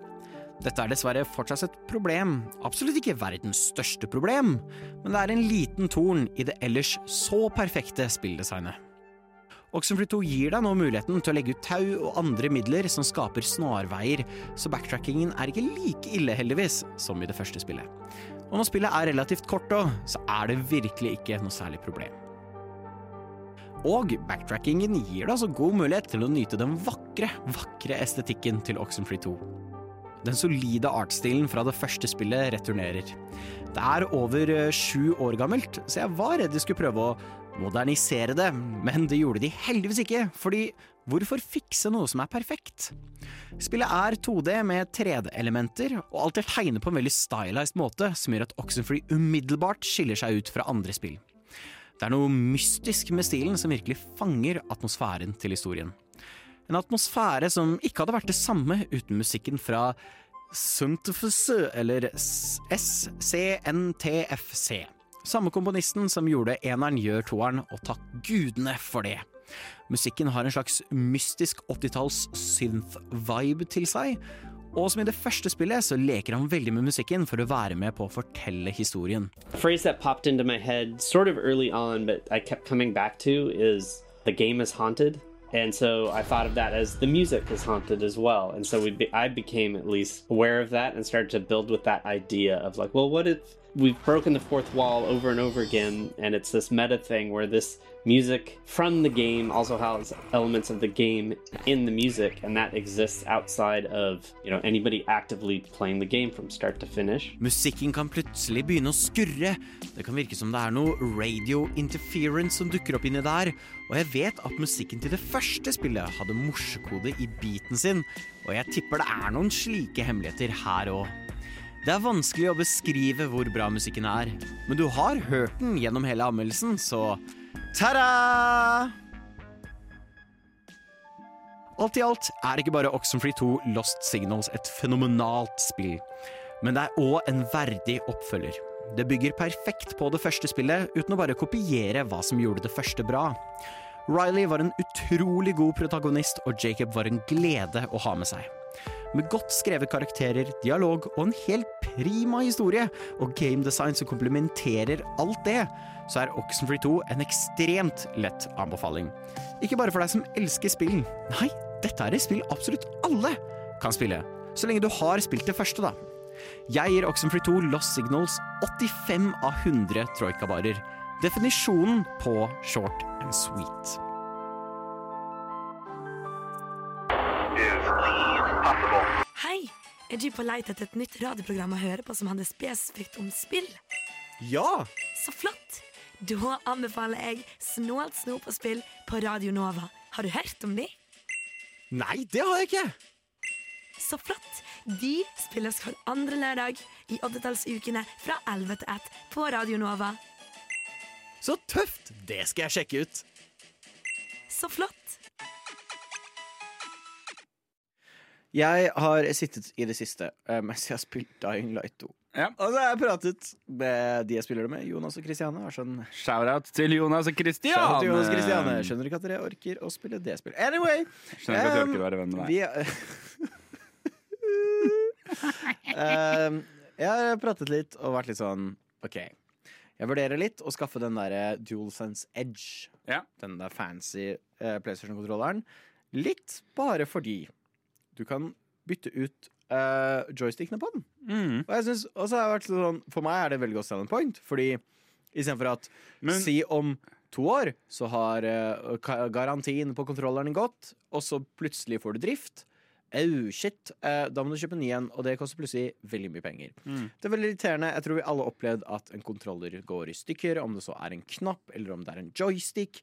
Dette er dessverre fortsatt et problem, absolutt ikke verdens største problem, men det er en liten torn i det ellers så perfekte spilldesignet. Oxenfree 2 gir deg nå muligheten til å legge ut tau og andre midler som skaper snarveier, så backtrackingen er ikke like ille, heldigvis, som i det første spillet. Og når spillet er relativt kort òg, så er det virkelig ikke noe særlig problem. Og backtrackingen gir deg altså god mulighet til å nyte den vakre, vakre estetikken til Oxenfree 2. Den solide artstilen fra det første spillet returnerer. Det er over eh, sju år gammelt, så jeg var redd de skulle prøve å modernisere det, men det gjorde de heldigvis ikke, fordi hvorfor fikse noe som er perfekt? Spillet er 2D med 3D-elementer, og alt er tegnet på en veldig stylized måte, som gjør at Oxenfree umiddelbart skiller seg ut fra andre spill. Det er noe mystisk med stilen som virkelig fanger atmosfæren til historien. En atmosfære som ikke hadde vært det samme uten musikken fra Suntfus, eller SCNTFC. Samme komponisten som gjorde eneren, gjør toeren, og takk gudene for det. Musikken har en slags mystisk 80-talls synth-vibe til seg, og som i det første spillet så leker han veldig med musikken for å være med på å fortelle historien. Phrase that popped into my head sort of early on, but I kept coming back to is the game is haunted. And so I thought of that as the music is haunted as well. And so we be, I became at least aware of that and started to build with that idea of like, well, what if we've broken the fourth wall over and over again and it's this meta thing where this music from the game also has elements of the game in the music and that exists outside of, you know, anybody actively playing the game from start to finish. Musikken kan plutselig begynne å skurre. Det kan virke som det er noe radio interference som dukker opp inni der. Og jeg vet at musikken til det første spillet hadde morsekode i beaten sin, og jeg tipper det er noen slike hemmeligheter her òg. Det er vanskelig å beskrive hvor bra musikken er, men du har hørt den gjennom hele anmeldelsen, så ta-da! Alt i alt er ikke bare Oxenfree 2 Lost Signals et fenomenalt spill, men det er òg en verdig oppfølger. Det bygger perfekt på det første spillet, uten å bare kopiere hva som gjorde det første bra. Riley var en utrolig god protagonist, og Jacob var en glede å ha med seg. Med godt skrevet karakterer, dialog og en helt prima historie, og gamedesign som komplementerer alt det, så er Oxenfree 2 en ekstremt lett anbefaling. Ikke bare for deg som elsker spill. Nei, dette er et spill absolutt alle kan spille. Så lenge du har spilt det første, da. Jeg gir Oxenfree 2 Lost Signals 85 av 100 troikabarer. Definisjonen på short and sweet. Hei! Er du på leit etter et nytt radioprogram å høre på som handler spesifikt om spill? Ja! Så flott! Da anbefaler jeg Snålt snop og spill på Radio Nova. Har du hørt om de? Nei, det har jeg ikke! Så flott! De spilles hver andre lørdag i oddetallsukene fra 11 til 1 på Radio Nova. Så tøft! Det skal jeg sjekke ut. Så flott! Jeg har sittet i det siste eh, mens jeg har spilt Dying Light 2. Ja. Og så har jeg pratet med de jeg spiller det med, Jonas og Kristiane. Sånn, Shout-out til Jonas og Kristiane. Skjønner ikke at dere orker å spille det spillet. Anyway! Skjønner ikke at du um, orker å være venn med meg. vi, um, (laughs) jeg har pratet litt og vært litt sånn OK. Jeg vurderer litt å skaffe den derre DualSense Edge. Ja. Den der fancy uh, PlayStation-kontrolleren. Litt bare fordi du kan bytte ut uh, joystickene på den. Mm. Og jeg synes, også har jeg vært sånn For meg er det veldig godt selling point. Fordi istedenfor at Men- Si om to år så har uh, garantien på kontrolleren gått, og så plutselig får du drift. Au, shit. Uh, da må du kjøpe en ny en, og det koster plutselig veldig mye penger. Mm. Det er veldig irriterende. Jeg tror vi alle har opplevd at en kontroller går i stykker, om det så er en knapp, eller om det er en joystick.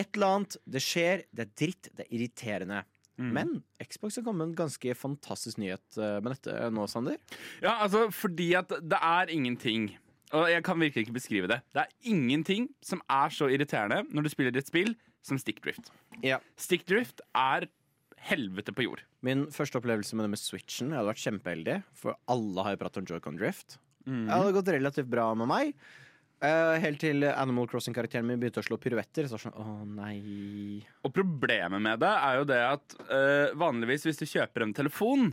Et eller annet. Det skjer. Det er dritt. Det er irriterende. Mm. Men Xbox har kommet med en ganske fantastisk nyhet eh, med dette nå, Sander. Ja, altså fordi at det er ingenting Og jeg kan virkelig ikke beskrive det. Det er ingenting som er så irriterende når du spiller et spill som stickdrift. Ja. Stickdrift er helvete på jord. Min første opplevelse med det med Switchen Jeg hadde vært kjempeheldig, for alle har jo pratet om Joy-Con Drift. Mm. Det hadde gått relativt bra med meg. Eh, helt til Animal Crossing-karakteren min begynte å slå piruetter. Så sånn, å nei Og problemet med det er jo det at uh, vanligvis hvis du kjøper en telefon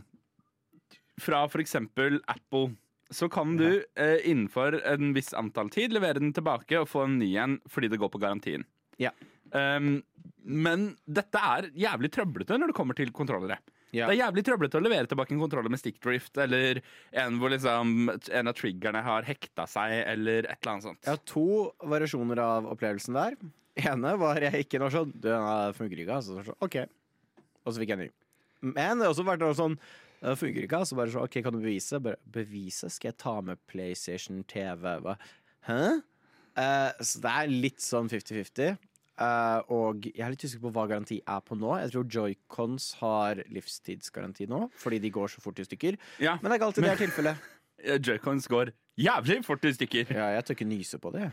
fra f.eks. Apple, så kan du uh, innenfor en viss antall tid levere den tilbake og få en ny en fordi det går på garantien. Ja. Um, men dette er jævlig trøblete når det kommer til kontrollere. Ja. Det er jævlig trøblete å levere tilbake en kontroller med stickdrift, eller en hvor liksom en av triggerne har hekta seg, eller et eller annet sånt. Jeg har to variasjoner av opplevelsen der. ene var jeg ikke noe sånn Den funker ikke, altså. Så sånn, OK. Og så fikk jeg en ny. Men det har også vært noe sånn det funker ikke, altså. bare så, OK, kan du bevise? Bare, bevise? Skal jeg ta med PlayStation TV? Hva? Hæ? Uh, så det er litt sånn 50-50. Eh, og jeg er litt usikker på hva garanti er på nå. Jeg tror Joycons har livstidsgaranti nå, fordi de går så fort i stykker. Ja, Men det er ikke alltid det er tilfellet. (laughs) Joycons går jævlig fort i stykker. Ja, jeg tør ikke nyse på det. (laughs)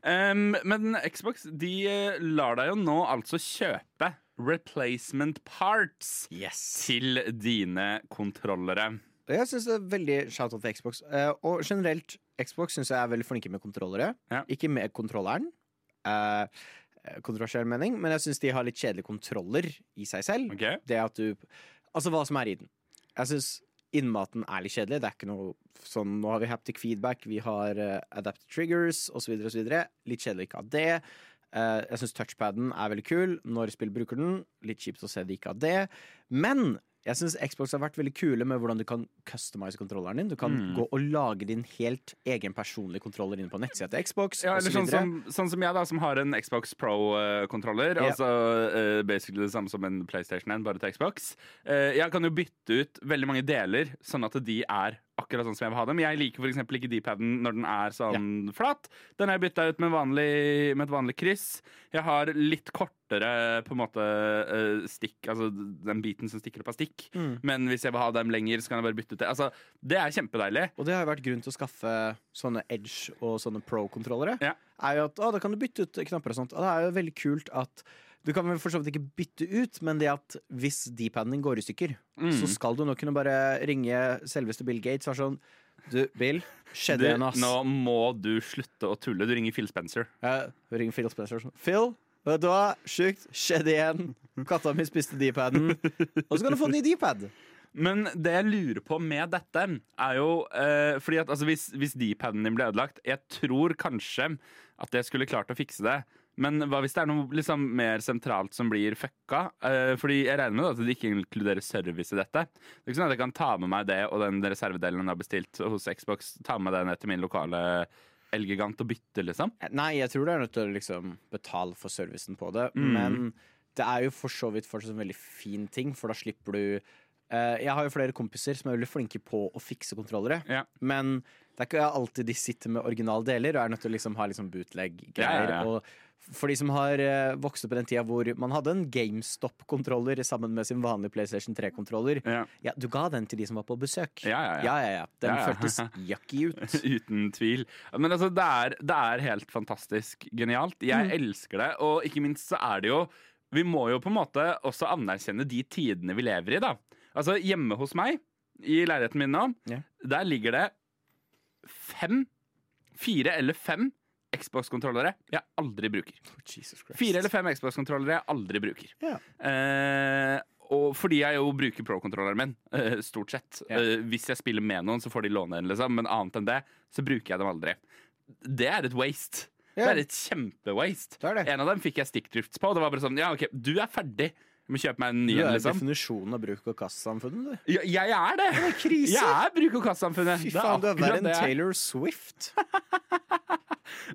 Um, men Xbox de eh, lar deg jo nå altså kjøpe replacement parts yes. til dine kontrollere. Jeg syns det er veldig shout-out til Xbox. Uh, og generelt, Xbox syns jeg er veldig flinke med kontrollere. Ikke med kontrolleren. Uh, kontroversiell mening, men jeg syns de har litt kjedelige kontroller i seg selv. Det at du Altså hva som er i den. Jeg syns innmaten er litt kjedelig. Det er ikke noe sånn Nå har vi haptic feedback, vi har uh, adapted triggers osv. osv. Litt kjedelig ikke ha det. Uh, jeg syns touchpaden er veldig kul når spill bruker den. Litt kjipt å se det ikke har det. Men jeg syns Xbox har vært veldig kule med hvordan du kan customize kontrolleren din. Du kan Mm. gå og lage din helt egen personlige kontroller inne på nettsida til Xbox. Ja, eller sånn som, sånn som jeg, da, som har en Xbox Pro-kontroller. Ja. Altså uh, basically det samme som en PlayStation 1, bare til Xbox. Uh, jeg kan jo bytte ut veldig mange deler, sånn at de er akkurat sånn som jeg vil ha dem. Jeg liker eksempel ikke D-paden når den er sånn flat. Den har jeg bytta ut med, vanlig, med et vanlig kryss. Jeg har litt kortere på en måte eh, stikk, altså den biten som stikker opp av stikk. Mm. Men hvis jeg vil ha dem lenger, så kan jeg bare bytte ut det. Altså, det er kjempedeilig. Og det har jo vært grunn til å skaffe sånne Edge og sånne Pro-kontrollere. Er jo at å, Da kan du bytte ut knapper og sånt. Og det er jo veldig kult at du kan vel for så vidt ikke bytte ut, men det at hvis D-paden din går i stykker, Mm. så skal du nå kunne bare ringe selveste Bill Gates og være sånn Du, Bill, skjedde Du, igjen, ass. nå må du slutte å tulle. Du ringer Phil Spencer. Ja, ringer Phil Spencer sånn. Phil, vet du hva? Sjukt. Skjedde igjen. Katta mi spiste D-paden. Og så kan du få en ny D-pad. Men det jeg lurer på med dette, er jo eh, Fordi at altså, hvis, hvis D-paden din ble ødelagt Jeg tror kanskje at jeg skulle klart å fikse det. Men hva hvis det er noe liksom, mer sentralt som blir fucka? Eh, fordi jeg regner med at det ikke inkluderer service i dette. Det er ikke sånn at jeg kan ta med meg det og den reservedelen jeg har bestilt hos Xbox, ta med det ned til min lokale Elgigant og bytte, liksom. Nei, jeg tror du er nødt til å liksom betale for servicen på det. Mm. Men det er jo for så vidt fortsatt en veldig fin ting, for da slipper du eh, Jeg har jo flere kompiser som er veldig flinke på å fikse kontrollere. Men det er ikke alltid de sitter med originale deler og er nødt til å liksom ha liksom bootleg-greier. Ja, ja, ja. For de som har eh, vokst opp i den tida hvor man hadde en GameStop-kontroller sammen med sin vanlige PlayStation 3-kontroller, ja. du ga den til de som var på besøk. Ja, ja, ja. ja, ja, ja. Den Ja, ja. føltes (laughs) yucky ut. (laughs) Uten tvil. Men altså, det er, det er helt fantastisk genialt. Jeg Mm. elsker det, og ikke minst så er det jo Vi må jo på en måte også anerkjenne de tidene vi lever i, da. Altså, hjemme hos meg, i leiligheten min nå, der ligger det fem, fire eller fem Xbox-kontrollere jeg aldri bruker. Fire eller fem Xbox-kontrollere jeg aldri bruker. Eh, og fordi jeg jo bruker pro-kontrolleren min, eh, stort sett. Eh, hvis jeg spiller med noen, så får de låne en, liksom. Men annet enn det, så bruker jeg dem aldri. Det er et waste. Det er et kjempewaste. En av dem fikk jeg stikkdrifts på. Det var bare sånn, ja ok, du er ferdig. Jeg må kjøpe meg en ny Du er liksom. definisjonen av bruk- og kastsamfunnet, du. Ja, jeg er det! Det er. Jeg er bruk- og kastsamfunnet. Fy faen, du er verre enn. Taylor Swift. (laughs)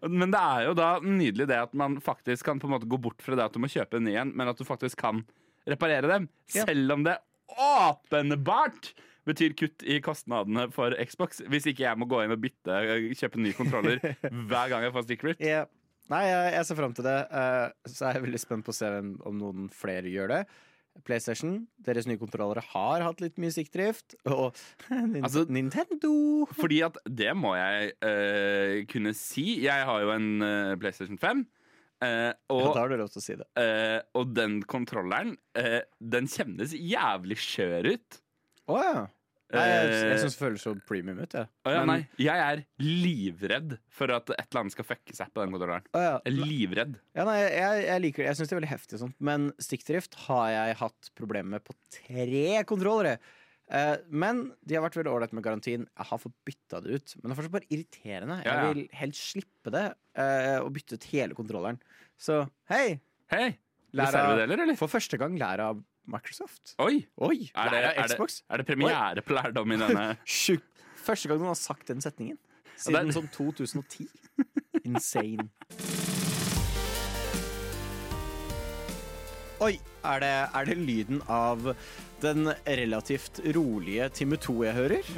Men det er jo da nydelig det at man faktisk kan på en måte gå bort fra det at du må kjøpe en ny en, men at du faktisk kan reparere dem. Ja. Selv om det åpenbart betyr kutt i kostnadene for Xbox. Hvis ikke jeg må gå inn og bytte, kjøpe en ny kontroller (laughs) hver gang jeg får stickdrift. Yeah. Nei, jeg, jeg ser fram til det. eh, så er jeg veldig spent på å se om noen flere gjør det. PlayStation, deres nye kontrollere har hatt litt mye sikkdrift, Og (laughs) Altså, Nintendo (laughs) Fordi at det må jeg uh, kunne si. Jeg har jo en uh, PlayStation 5. Uh, og, Ja, da har du lov til å si det. eh, og den kontrolleren, eh, den kjennes jævlig skjør ut. Å ja. Nei, jeg, jeg Eh, syns det føles så premium ut, Ja. Oh, ja, Men- nei. Jeg er livredd for at et eller annet skal fucke seg på den kontrolleren. Oh, ja. Jeg er livredd. Ja, nei, jeg, jeg liker det. Jeg syns det er veldig heftig, sånt men stikkdrift har jeg hatt problemer med på tre kontrollere. Eh, men de har vært veldig ålreite med garantien. Jeg har fått bytta det ut. Men det er fortsatt bare irriterende. Jeg vil helst slippe det eh, og bytte ut hele kontrolleren. Så hei! Hei! Lærer? For første gang lærer av Microsoft. Oi! Oi, Er det, er, det, Xbox. er det premiere på lærdom i denne (laughs) Første gang noen har sagt den setningen. Siden sånn 2010. Insane. (laughs) Oi, er det, er det lyden av Den relativt rolige Time 2 jeg hører.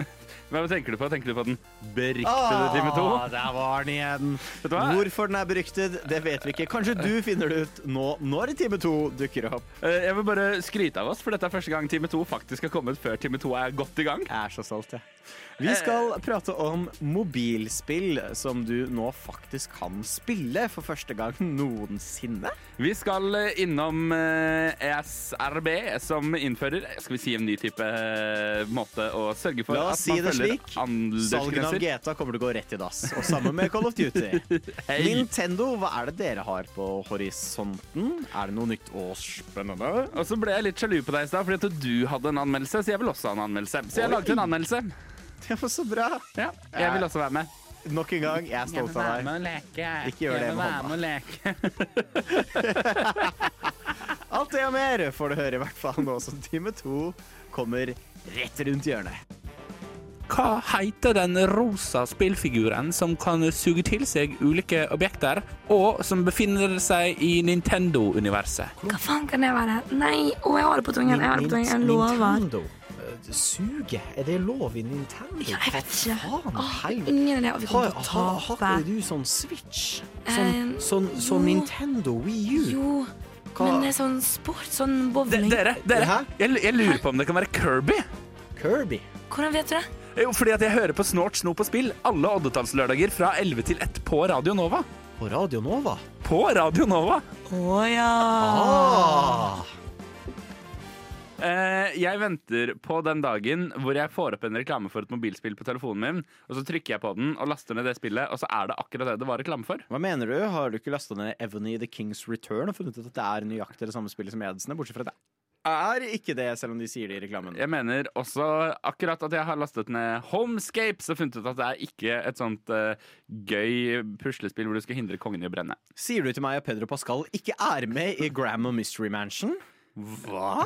Hva tenker du på? Tenker du på den beryktede Time 2? Ah, der var den igjen. Vet du hva? Hvorfor den er beryktet, det vet vi ikke. Kanskje du finner det ut nå når Time 2 dukker opp. Eh, Jeg vil bare skryte av oss, for dette er første gang Time 2 faktisk har kommet før Time 2 er godt i gang. Jeg er så stolt, jeg. Vi skal prate om mobilspill som du nå faktisk kan spille for første gang noensinne. Vi skal eh, innom eh, ESRB, som innfører skal vi si en ny type eh, måte å sørge for La at man det følger slik. Salgen av. GTA kommer til å gå rett i dass, og sammen med Call of Duty. (laughs) hey. Nintendo, hva er det dere har på horisonten? Er det noe nytt og spennende? Og så ble jeg litt sjalu på deg i stad, fordi at du hadde en anmeldelse, så jeg vil også ha en anmeldelse. Så jeg Oi. laget en anmeldelse. (laughs) Det var så bra. Ja, jeg vil også være med. Nok en gang, jeg er stolt av deg. og leke. Ikke gjør det Jeg vil med være hånda. å leke. (laughs) Alt det og mer får du høre i hvert fall nå som time to kommer rett rundt hjørnet. Hva heter den rosa spillfiguren som kan suge til seg ulike objekter, og som befinner seg i Nintendo-universet? Hva faen kan det være? Nei, å, jeg har det på tungen. Jeg har det på tungen. Jeg lover. Nintendo. Eh, Suge? Er det lov i Nintendo? Ja, jeg vet ikke. Faen, Åh, ingen idé. Vi kommer til å tape. har ikke du sånn Switch? Sånn, sånn, sånn. Nintendo Wii U? Jo, Hva- men det er sånn sport, sånn bowling. Dere, dere jeg, jeg lurer på om det kan være Kirby. Kirby? Hvordan vet du det? Jo, fordi at jeg hører på Snort, snop og spill alle oddetallslørdager fra 11 til 1 på Radio Nova. På Radio Nova? På Radio Nova. Å ja. Ah. Eh, jeg venter på den dagen hvor jeg får opp en reklame for et mobilspill på telefonen min, og så trykker jeg på den og laster ned det spillet, og så er det akkurat det det var reklame for. Hva mener du? Har du ikke lasta ned Evony The King's Return og funnet ut at det er nøyaktig det samme spillet som Edsene, bortsett fra at det er ikke det, selv om de sier det i reklamen? Jeg mener også akkurat at jeg har lastet ned Homescapes og funnet ut at det er ikke et sånt uh, gøy puslespill hvor du skal hindre kongen i å brenne. Sier du til meg at Pedro Pascal ikke er med i Grandma Mystery Mansion? Hva?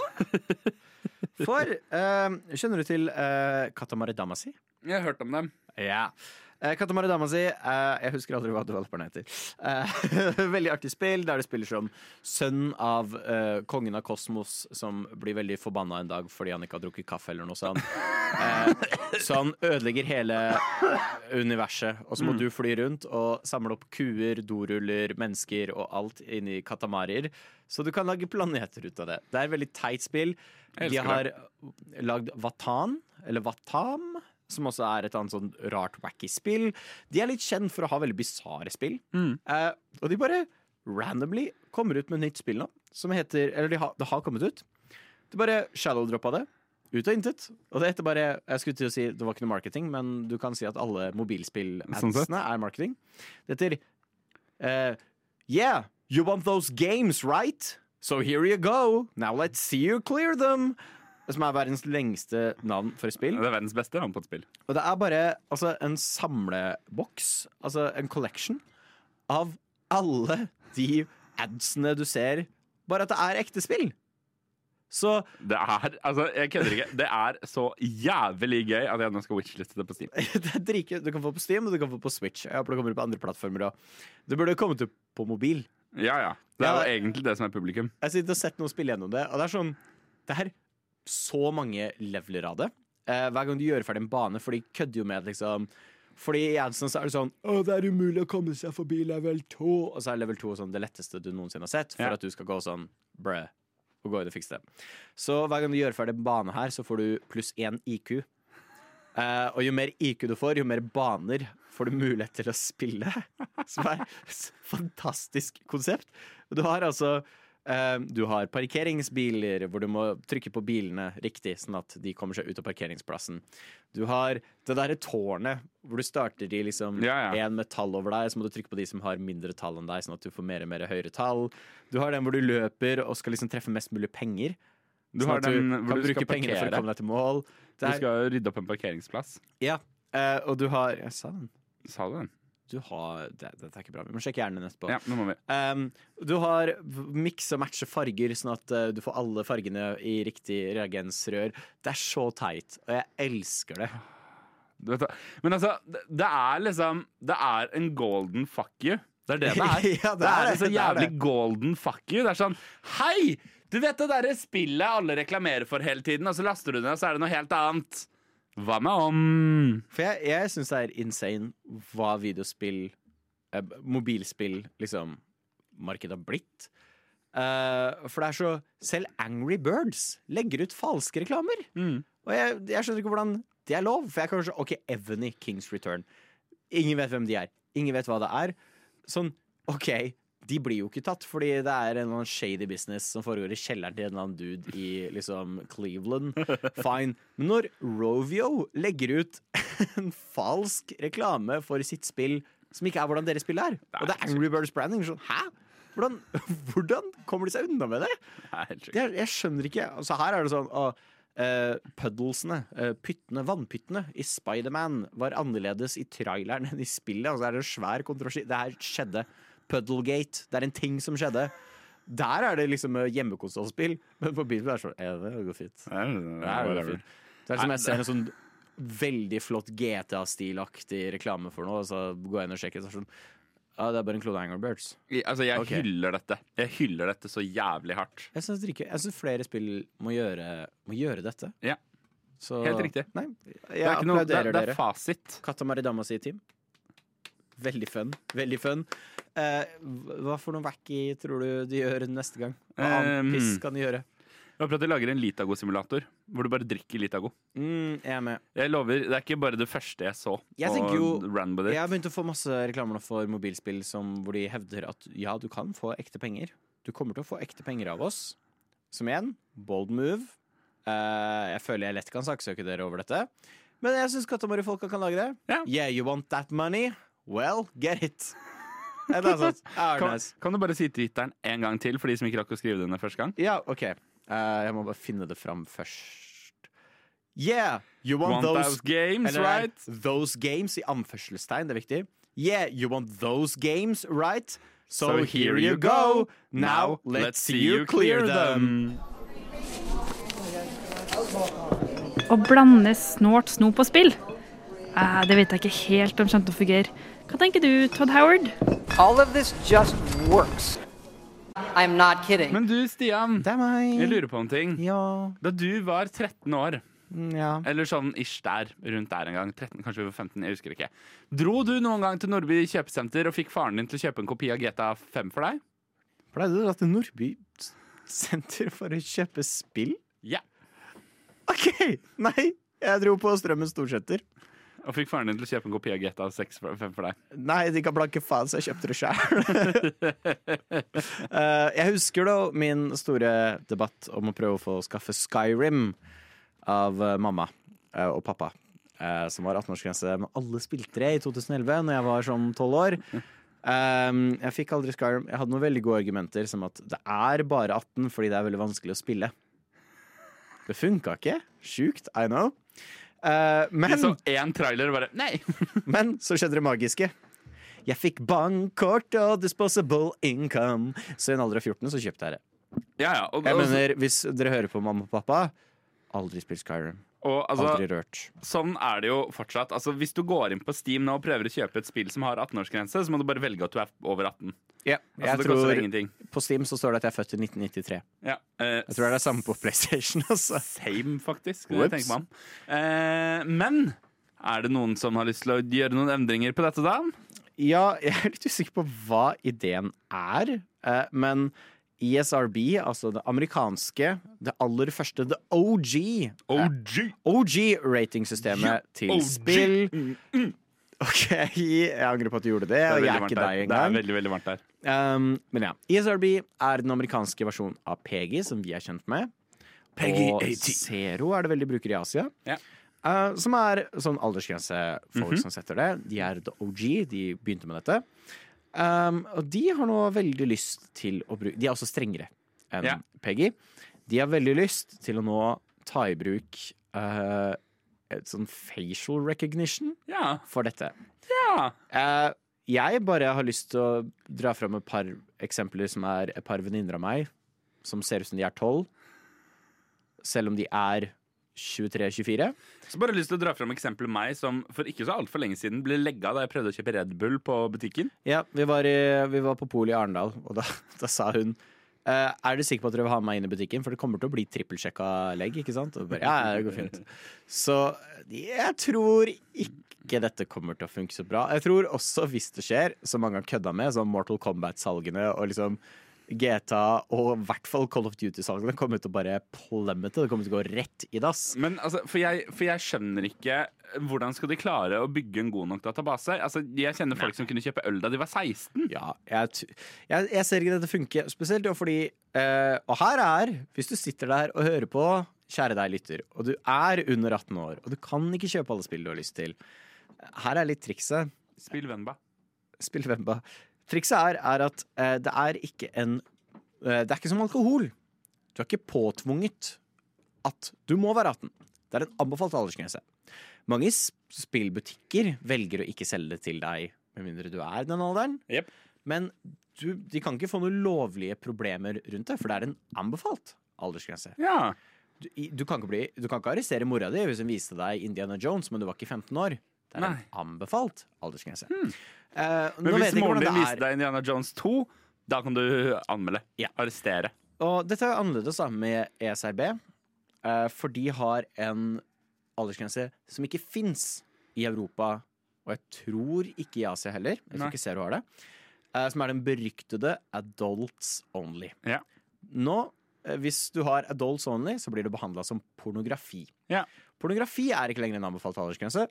For uh, Kjenner du til uh, Katamari Damacy? Jeg har hørt om dem. Ja. Uh, Katamari dama si Jeg husker aldri hva developeren heter. Eh, (laughs) veldig artig spill der du spiller som sønn av uh, kongen av kosmos som blir veldig forbanna en dag fordi han ikke har drukket kaffe eller noe sånt. Eh, så han ødelegger hele universet, og så må Mm. du fly rundt og samle opp kuer, doruller, mennesker og alt inni katamarier. Så du kan lage planeter ut av det. Det er et veldig teit spill. De har lagd Vatan, eller Vatam, som også er et annet sånn rart, wacky spill. De er litt kjent for å ha veldig bisarre spill. Mm. Eh, og de bare randomly kommer ut med nytt spill nå, som heter Eller de har, det har kommet ut. De bare shallowdroppa det. Ut av intet. Og det heter bare Jeg skulle til å si det var ikke noe marketing, men du kan si at alle Sånn mobilspill-adsene er marketing. Det heter eh, Yeah, you want those games, right? So here you go. Now let's see you clear them. Som er verdens lengste navn for et spill. Det er verdens beste navn på et spill. Og det er bare altså, en samleboks, altså en collection, av alle de adsene du ser, bare at det er ekte spill. Så Det er altså, jeg kødder ikke. Det er så jævlig gøy at jeg nå skal wishliste det på Steam. (laughs) det er drike. Du kan få på Steam, og du kan få på Switch. Jeg håper det kommer på andre plattformer òg. Det burde kommet opp på mobil. Ja, ja. Det er Ja. jo egentlig det som er publikum. Jeg sitter og sett noen spille gjennom det, og det er sånn Det er så mange leveler av det. Eh, hver gang du gjør ferdig en bane, for de kødder jo med at liksom fordi i Jansen så er det sånn Å, det er umulig å komme seg forbi level 2. Og så er level 2 sånn det letteste du noensinne har sett, for Ja. at du skal gå sånn brø og gå inn og fikse det. Så hver gang du gjør ferdig en bane her, så får du pluss én IQ. Uh, og jo mer IQ du får, jo mer baner får du mulighet til å spille. (laughs) Som er et fantastisk konsept. Du har altså eh, Du har parkeringsbiler hvor du må trykke på bilene riktig, sånn at de kommer seg ut av parkeringsplassen. Du har det derre tårnet hvor du starter i liksom Ja, ja. en med tall over deg, så må du trykke på de som har mindre tall enn deg, sånn at du får mer og mer høyere tall. Du har den hvor du løper og skal liksom treffe mest mulig penger. Du sånn har at du den hvor kan du bruke pengene for å komme deg til mål. Du er, skal rydde opp en parkeringsplass. ja, eh, og du har Jeg sa den. Sa du den? Du har det, Dette er ikke bra. Vi må sjekke hjernen etterpå. Ja, nå må vi. Um, du har miks og matche farger, sånn at uh, du får alle fargene i riktig reagensrør. Det er så teit, og jeg elsker det. Du vet, men altså, det, det er liksom Det er en golden fuck you. Det er det det er. (laughs) Ja, det det er en så er jævlig det. golden fuck you. Det er sånn Hei! Du vet det derre spillet alle reklamerer for hele tiden, og så laster du ned, og så er det noe helt annet. Hva med om For jeg, jeg syns det er insane hva videospill, eh, mobilspill, liksom, markedet har blitt. Eh, for det er så Selv Angry Birds legger ut falske reklamer. Og jeg, jeg skjønner ikke hvordan det er lov. For jeg kan kanskje OK, Evany Kings Return. Ingen vet hvem de er. Ingen vet hva det er. Sånn, OK, de blir jo ikke tatt, fordi det er en shady business som foregår i kjelleren til en eller annen dude i liksom Cleveland. Fine. Men når Rovio legger ut (laughs) en falsk reklame for sitt spill som ikke er hvordan deres spill er, og det er Angry Birds Branding, sånn hæ? Hvordan, (laughs) hvordan kommer de seg unna med det? det er, jeg skjønner ikke. Altså, her er det sånn å, Uh, Puddlesene, uh, pyttene, vannpyttene i Spiderman var annerledes i traileren enn i spillet. Altså, det er en svær kontroversi. Det her skjedde. Puddlegate. Det er en ting som skjedde. Der er det liksom eh, hjemmekonsollspill, men på bilspill er det sånn Ja, det går fint. Ja, det fint. Det er som jeg ser en sånn veldig flott GTA-stilaktig reklame for noe, og så går jeg inn og sjekker. Så er det sånn, ja, det er bare en klone Angry Birds. I- Altså, jeg okay. hyller dette. Jeg hyller dette så jævlig hardt. Jeg syns ikke- jeg synes flere spill må gjøre, må gjøre dette. Ja. Så, Helt riktig. Nei, Det jeg er ikke noe- det er- det er fasit. Katamari Damacy-team. Veldig fun. Veldig fun. Eh, hva for noe wacky tror du de gjør neste gang? Hva annet Um, piss kan de gjøre? Jeg håper at de lager en Litago-simulator, hvor du bare drikker Litago. Mm, jeg er med. Jeg lover, Det er ikke bare det første jeg så. Jeg tenker jo. Jeg har begynt å få masse reklamer for mobilspill som, hvor de hevder at ja, du kan få ekte penger. Du kommer til å få ekte penger av oss. Som igjen, bold move. Eh, jeg føler jeg lett kan saksøke dere over dette. Men jeg syns Katamari-folka kan lage det. Yeah, you want that money? Well, get it. Et eller annet sånt. Ja, Kan, kan du bare si tittelen en gang til for de som ikke rakk å skrive den første gang? Ja, OK. Uh, jeg må bare finne det fram først. Yeah, you want, Want those, those games, Eller, right? Those games i anførselstegn, det er viktig. Yeah, you want those games, right? So, So here you go. Now let's see you clear them. Å blande snålt snop og spill? Uh, det vet jeg ikke helt om kommer til å fungere. Hva tenker du, Todd Howard? All of this just works. I'm not kidding. Men du, Stian. Det er meg. Jeg lurer på en ting. Ja. Da du var 13 år, Mm, ja. eller sånn ish der, rundt der en gang, 13, kanskje vi var 15, jeg husker ikke, dro du noen gang til Nordby kjøpesenter og fikk faren din til å kjøpe en kopi av GTA 5 for deg? Pleide du å dra til Nordby senter for å kjøpe spill? Ja. OK! Nei, jeg dro på Strømmen Storsenter. Og fikk faren din til å kjøpe en kopi av GTA 6 for, 5 for deg? Nei, de kan blanke faen, så jeg kjøpte det sjøl. (laughs) jeg husker da min store debatt om å prøve å få skaffe Skyrim av uh, mamma uh, og pappa. eh, som var 18-årsgrense, men alle spilte det i 2011, når jeg var sånn 12 år. Um, jeg fikk aldri Skyrim. Jeg hadde noen veldig gode argumenter, som at det er bare 18 fordi det er veldig vanskelig å spille. Det funka ikke. Sjukt, I know. Eh, men så én trailer og bare Nei! (laughs) men så skjedde det magiske. Jeg fikk bankkort og disposable income. Så i en alder av 14 så kjøpte jeg det. Ja, ja. Og, Jeg mener, Hvis dere hører på mamma og pappa, aldri spill Skyrim. Og, altså, Aldri rørt. Sånn er det jo fortsatt. Altså, hvis du går inn på Steam nå og prøver å kjøpe et spill som har 18-årsgrense, så må du bare velge at du er over 18. Ja, Altså, jeg tror. På Steam så står det at jeg er født i 1993. Ja, Uh, Jeg tror det er det samme på PlayStation. Altså. Same, faktisk. Det tenker man. Uh, men er det noen som har lyst til å gjøre noen endringer på dette, da? Ja, jeg er litt usikker på hva ideen er, uh, men ESRB, altså det amerikanske, det aller første, the OG OG, OG-ratingsystemet til OG. spill. OK, jeg angrer på at du gjorde det, Det er jeg er ikke deg engang. Det er veldig, veldig varmt der. Um, men ja, ESRB er den amerikanske versjonen av PEGI, som vi er kjent med. Peggy og 80. Zero er det veldig bruker i Asia. Ja. Uh, som er sånn aldersgrense folk Mhm. som setter det. De er the OG, de begynte med dette. Um, og de har nå veldig lyst til å bruke De er også strengere enn Ja. Peggy. De har veldig lyst til å nå ta i bruk uh, et sånn facial recognition Ja. for dette. ja. Uh, jeg bare har lyst til å dra fram et par eksempler som er et par venninner av meg som ser ut som de er tolv, selv om de er 23-24. Så bare lyst til å dra fram eksempelet meg som for ikke så altfor lenge siden ble legga da jeg prøvde å kjøpe Red Bull på butikken. Ja, vi var, i, vi var på polet i Arendal, og da, (laughs) da sa hun Uh, er du sikker på at dere vil ha meg inn i butikken? For det kommer til å bli trippelsjekka legg, ikke sant? Bare, ja, ja, det går fint. Så jeg tror ikke dette kommer til å funke så bra. Jeg tror også, hvis det skjer, som mange har kødda med, som Mortal Kombat-salgene og liksom GTA og i hvert fall Call of Duty-salgene kommer til å bare plemmete. Det kommer til å gå rett i dass. Men altså, for jeg, for jeg skjønner ikke hvordan skal de klare å bygge en god nok database. Altså, Jeg kjenner folk som kunne kjøpe øl da de var 16. Ja, jeg, jeg, jeg ser ikke dette funke, spesielt jo fordi eh, Og her er, hvis du sitter der og hører på, kjære deg lytter, og du er under 18 år, og du kan ikke kjøpe alle spill du har lyst til, her er litt trikset. Spill Venba. Spill Vemba. Trikset er, er at eh, det er ikke en eh, Det er ikke som alkohol. Du er ikke påtvunget at du må være 18. Det er en anbefalt aldersgrense. Mange spillbutikker velger å ikke selge det til deg med mindre du er den alderen. Men du, de kan ikke få noen lovlige problemer rundt det, for det er en anbefalt aldersgrense. Ja. Du, du, kan ikke bli, du kan ikke arrestere mora di hvis hun viste deg Indiana Jones, men du var ikke 15 år. Det er Nei. Hmm. en anbefalt aldersgrense. Eh, Men hvis moren din viste deg Indiana Jones 2, da kan du anmelde. Arrestere. Og dette er annerledes da med ESRB, uh, for de har en aldersgrense som ikke fins i Europa, og jeg tror ikke i Asia heller. Jeg tror ikke Zero har det. Uh, som er den beryktede Adults Only. Ja. Nå, eh, hvis du har Adults Only, så blir det behandla som pornografi. Ja. Pornografi er ikke lenger en anbefalt aldersgrense.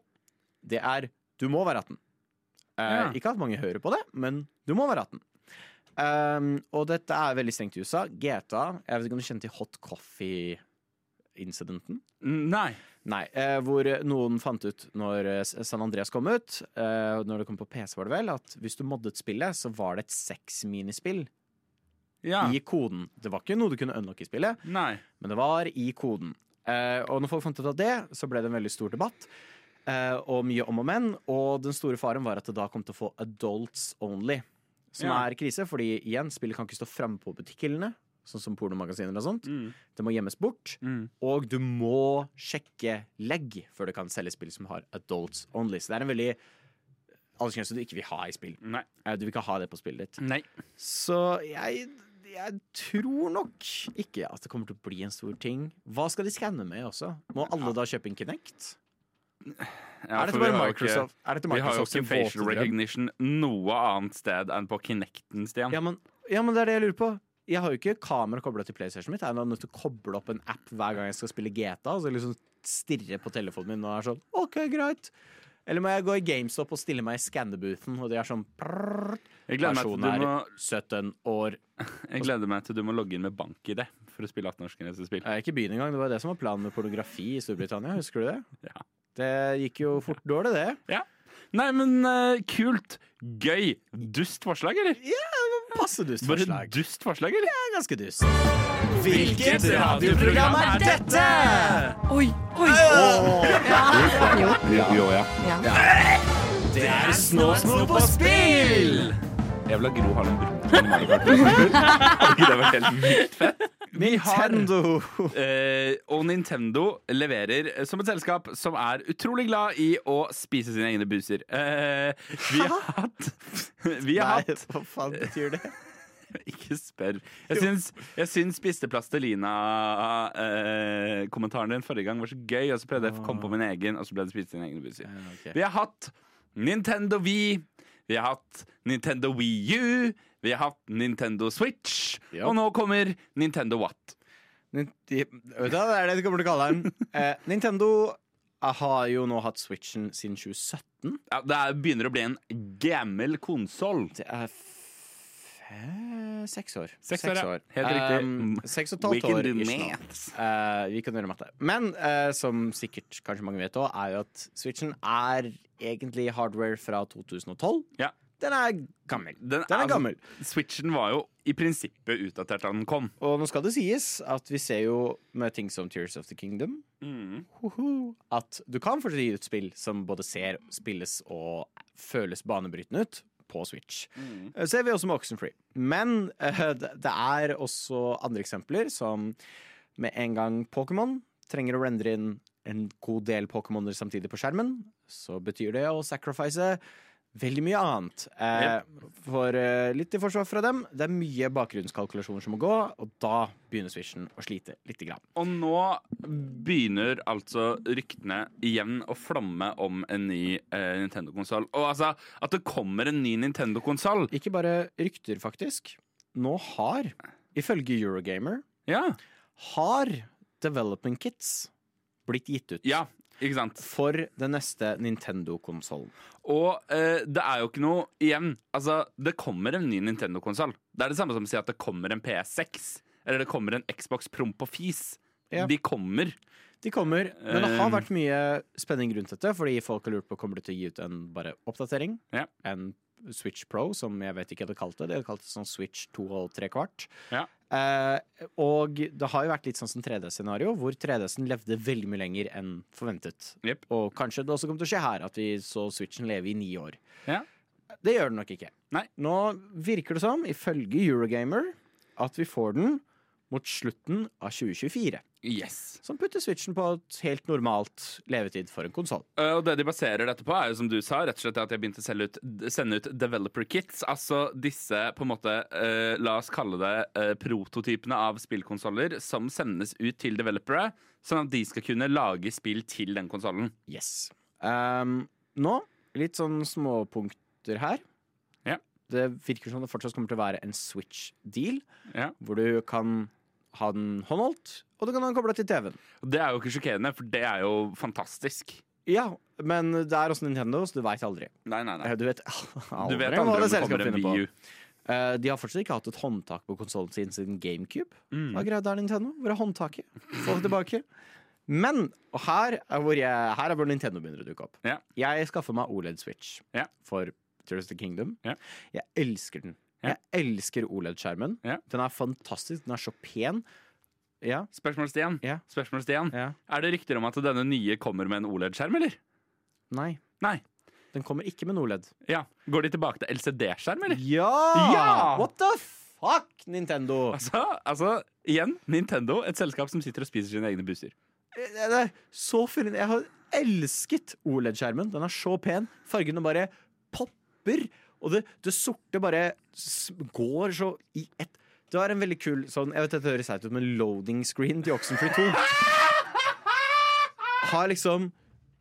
Det er du må være 18. Eh, Ja. Ikke at mange hører på det, men du må være 18. Um, og dette er veldig strengt i USA. GTA Jeg vet ikke om du kjenner til Hot Coffee-incidenten? Nei. Nei, uh, Hvor noen fant ut når eh, San Andreas kom ut, uh, når det kom på PC, var det vel, at hvis du moddet spillet, så var det et sexminispill Ja. i koden. Det var ikke noe du kunne unlocke i spillet, Nei. men det var i koden. Uh, og når folk fant ut av det, så ble det en veldig stor debatt. Eh, og mye om og men. Og den store faren var at det da kom til å få adults only. Som Ja. er krise, fordi igjen, spillet kan ikke stå framme på butikkhyllene. Sånn som pornomagasiner og sånt. Mm. Det må gjemmes bort. Og du må sjekke legg før du kan selge spill som har adults only. Så det er en veldig aldersgrense du ikke vil ha i spill. Nei. Eh, Du vil ikke ha det på spillet ditt. Nei. Så jeg, jeg tror nok ikke at det kommer til å bli en stor ting. Hva skal de skanne med også? Må alle da kjøpe en Kinect? Ja, er dette bare Microsoft? Ikke, er dette vi har jo ikke facial recognition noe annet sted enn på Kinecten, Stian. Ja men, ja, men det er det jeg lurer på. Jeg har jo ikke kamera kobla til PlayStation mitt. Jeg er nødt til å koble opp en app hver gang jeg skal spille GTA. Altså så liksom stirre på telefonen min og er sånn OK, greit. Eller må jeg gå i GameStop og stille meg i skannerbooten, og de er sånn prrr, du er må 17 år. (laughs) Jeg gleder meg til du må logge inn med bank-ID for å spille 18-årsgrensespill. Jeg er ikke byen engang. Det var det som var planen med pornografi i Storbritannia. Husker du det? Ja. Det gikk jo fort dårlig, det. Ja. Nei, men uh, kult. Gøy. Dust forslag, eller? Ja, passe dust Bare dust forslag, eller? Ja, ganske dust. Hvilket radioprogram er dette? Oi, oi. Jo, jo, ja. Det er Snåsnop på spill! Jeg vil ha Gro Harlem Brundtland i. Hadde ikke det vært helt vilt fett? Nintendo. Eh, og Nintendo leverer som et selskap som er utrolig glad i å spise sine egne buser. Eh, vi har hatt Vi har Nei, hatt hva faen betyr det? (laughs) Ikke spør. Jeg syns, jeg syns spiste plastelina-kommentaren din forrige gang var så gøy, og så prøvde jeg å komme på min egen, og så ble det spist sine egne buser. Vi har hatt Nintendo Wii, vi har hatt Nintendo Wii U, vi har hatt Nintendo Switch, Ja. og nå kommer Nintendo What. Vet du hva, det er det de kommer til å kalle den. (laughs) Eh, Nintendo har jo nå hatt Switchen siden 2017. Ja, det er, begynner å bli en gammel konsoll. Det er seks år. Seks år, ja. Helt riktig. Um, seks og et halvt år. maths. Eh, vi kan gjøre matte. Men uh, som sikkert kanskje mange vet òg, er jo at Switchen er egentlig hardware fra 2012. Ja. Den er gammel. Den, Den er altså, gammel. Switchen var jo i prinsippet utdatert da den kom. Og nå skal det sies at vi ser jo med ting som Tears of the Kingdom hoho, at du kan fortsatt gi ut spill som både ser, spilles og føles banebrytende ut på Switch. Eh, Ser vi også med Oxenfree. Men uh, (laughs) det det er også andre eksempler, som med en gang Pokémon trenger å rendre inn en god del Pokémoner samtidig på skjermen, så betyr det å sacrifice veldig mye annet. Eh, for eh, litt i forsvar fra dem, det er mye bakgrunnskalkulasjoner som må gå, og da begynner Switchen å slite lite grann. Og nå begynner altså ryktene igjen å flamme om en ny eh, Nintendo-konsoll. Og altså, at det kommer en ny Nintendo-konsoll Ikke bare rykter, faktisk. Nå har, ifølge Eurogamer, Ja. har development kits blitt gitt ut. Ja? For den neste Nintendo-konsollen. Og eh, det er jo ikke noe Igjen, altså, det kommer en ny Nintendo-konsoll. Det er det samme som å si at det kommer en PS6. Eller det kommer en Xbox Promp og Fis. Ja. De kommer. De kommer, men det har Eh. vært mye spenning rundt dette, fordi folk har lurt på kommer de til å gi ut en bare oppdatering. Ja. En Switch Pro, som jeg vet ikke hva de kalte det. De hadde kalt det sånn Switch 2 og 3 kvart. Ja. Eh, og det har jo vært litt sånn som 3D-scenario, hvor 3DS-en levde veldig mye lenger enn forventet. Yep. Og kanskje det også kommer til å skje her, at vi så Switchen leve i ni år. Ja. Det gjør den nok ikke. Nei. Nå virker det som, ifølge Eurogamer, at vi får den mot slutten av 2024. Yes. Som putter Switchen på et helt normalt levetid for en konsoll. Uh, Og det de baserer dette på, er jo som du sa, rett og slett at jeg begynte å selge ut, sende ut developer kits. Altså disse, på en måte, uh, la oss kalle det uh, prototypene av spillkonsoller som sendes ut til developere, sånn at de skal kunne lage spill til den konsollen. Yes. Um, nå, litt sånn småpunkter her. Ja. Det virker som det fortsatt kommer til å være en Switch-deal, Ja. hvor du kan ha den håndholdt, og du kan ha den kobla til TV-en. Det er jo ikke sjokkerende, for det er jo fantastisk. Ja, men det er også Nintendo, så du veit aldri. Nei, nei, nei. Eh, Du vet (laughs) Du vet aldri aldri hva det selskapet finner på. Eh, de har fortsatt ikke hatt et håndtak på konsollen sin siden GameCube. Mm. Hva greia der, Nintendo? Hvor er håndtaket? Få det tilbake. Men og her er hvor, jeg, her er hvor Nintendo begynner å dukke opp. Yeah. Jeg skaffer meg OLED Switch yeah. for Tears of the Kingdom. Yeah. Jeg elsker den. Ja. Jeg elsker OLED-skjermen. Ja. Den er fantastisk. Den er så pen. Ja. Spørsmål Stian. Ja. Spørsmål Stian. Ja. Er det rykter om at denne nye kommer med en OLED-skjerm, eller? Nei. Nei. Den kommer ikke med en OLED. Ja. Går de tilbake til LCD-skjerm, eller? Ja! Ja! What the fuck, Nintendo? Altså, altså, igjen, Nintendo, et selskap som sitter og spiser sine egne busser. Det er så fin. Jeg har elsket OLED-skjermen. Den er så pen. Fargene bare popper. Og det, det sorte bare går så i ett. Det var en veldig kul sånn Jeg vet dette høres ut, men loading screen til Oxenfree 2 har liksom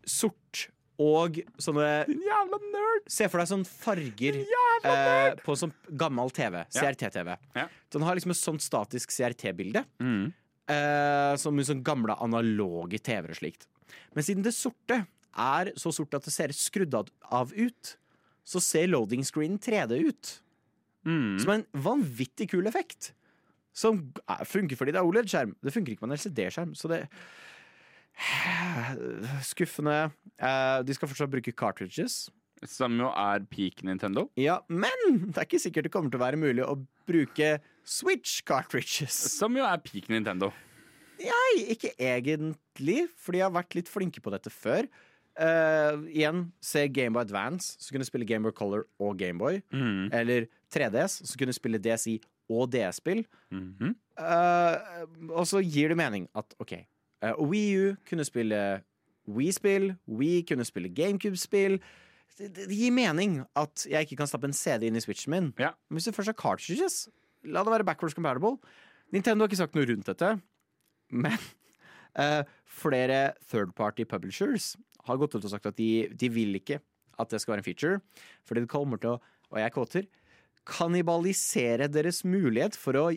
sort og sånne Jævla nerd! Se for deg sånne farger eh, på sånn gammel TV. CRT-TV. Ja. Den har liksom et sånt statisk CRT-bilde. Mm. Eh, som sånn gamle analoge TV-er og slikt. Men siden det sorte er så sort at det ser skrudd av ut, så ser loading screenen 3D ut. Mm. Som er en vanvittig kul effekt. Som er- funker fordi det er OLED-skjerm. Det funker ikke med en LCD-skjerm. Så det (sighs) Skuffende. Eh, de skal fortsatt bruke cartridges. Som jo er peak Nintendo. Ja, men (laughs) det er ikke sikkert det kommer til å være mulig å bruke Switch cartridges. Som jo er peak Nintendo. Nei, ikke egentlig, fordi jeg har vært litt flinke på dette før. Eh, igjen, se Gameboy Advance, så kunne du spille Gameboy Color og Gameboy. Mm. Eller 3DS, så kunne du spille DSI og DS-spill. Mm -hmm. uh, og så gir det mening at OK, uh, Wii U kunne spille Wii-spill, Wii kunne spille GameCube-spill. Det, det gir mening at jeg ikke kan stappe en CD inn i Switchen min. Ja. Men hvis det først er cartridges, la det være backwards compatible. Nintendo har ikke sagt noe rundt dette, men uh, flere third party publishers har gått ut og sagt at de, de vil ikke at det skal være en feature, fordi det kommer til å, og jeg kvoter, kannibalisere deres mulighet for å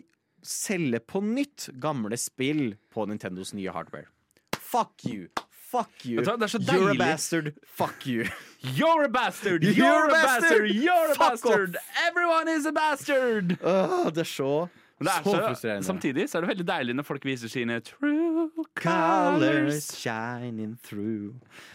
selge på nytt gamle spill på Nintendos nye hardware. Fuck you! Fuck you! Det er så You're a bastard! Fuck you! You're a bastard! You're You're a bastard! bastard! You're a Fuck bastard! Everyone is a bastard! Åh, det er så, er så frustrerende. samtidig så er det veldig deilig når folk viser sine true Colors shining through.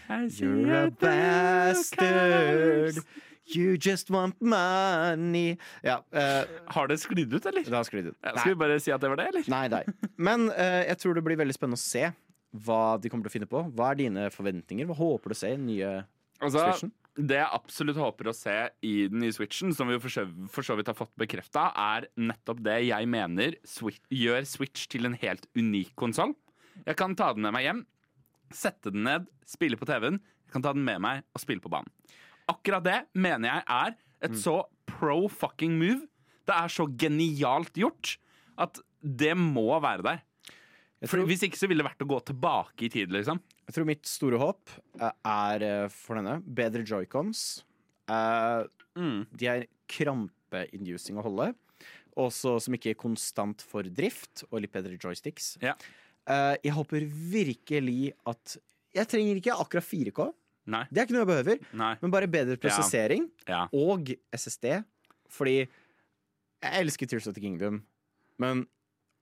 You're a bastard. You just want money. Ja, uh, Har det sklidd ut, eller? det har sklidd ut. Skal vi bare si at det var det, eller? Nei, nei. Men uh, jeg tror det blir veldig spennende å se hva de kommer til å finne på. Hva er dine forventninger? Hva håper du å se i den nye Altså? Det jeg absolutt håper å se i den nye Switchen, som vi jo for så, vidt har fått bekrefta, er nettopp det jeg mener Switch, gjør Switch til en helt unik konsoll. Jeg kan ta den med meg hjem, sette den ned, spille på TV-en. Jeg kan ta den med meg og spille på banen. akkurat det mener jeg er et så pro fucking move. Det er så genialt gjort at det må være der. For Hvis ikke så ville det vært å gå tilbake i tid, liksom. Jeg tror mitt store håp eh, er eh, for denne bedre joycons. Eh, De er krampeinducing å holde. Også som ikke er konstant for drift, og litt bedre joysticks. Ja. Jeg håper virkelig at Jeg trenger ikke akkurat 4K. Nei. Det er ikke noe jeg behøver, Nei. men bare bedre prosessering Ja. og SSD. Fordi jeg elsker Tears of the Kingdom, men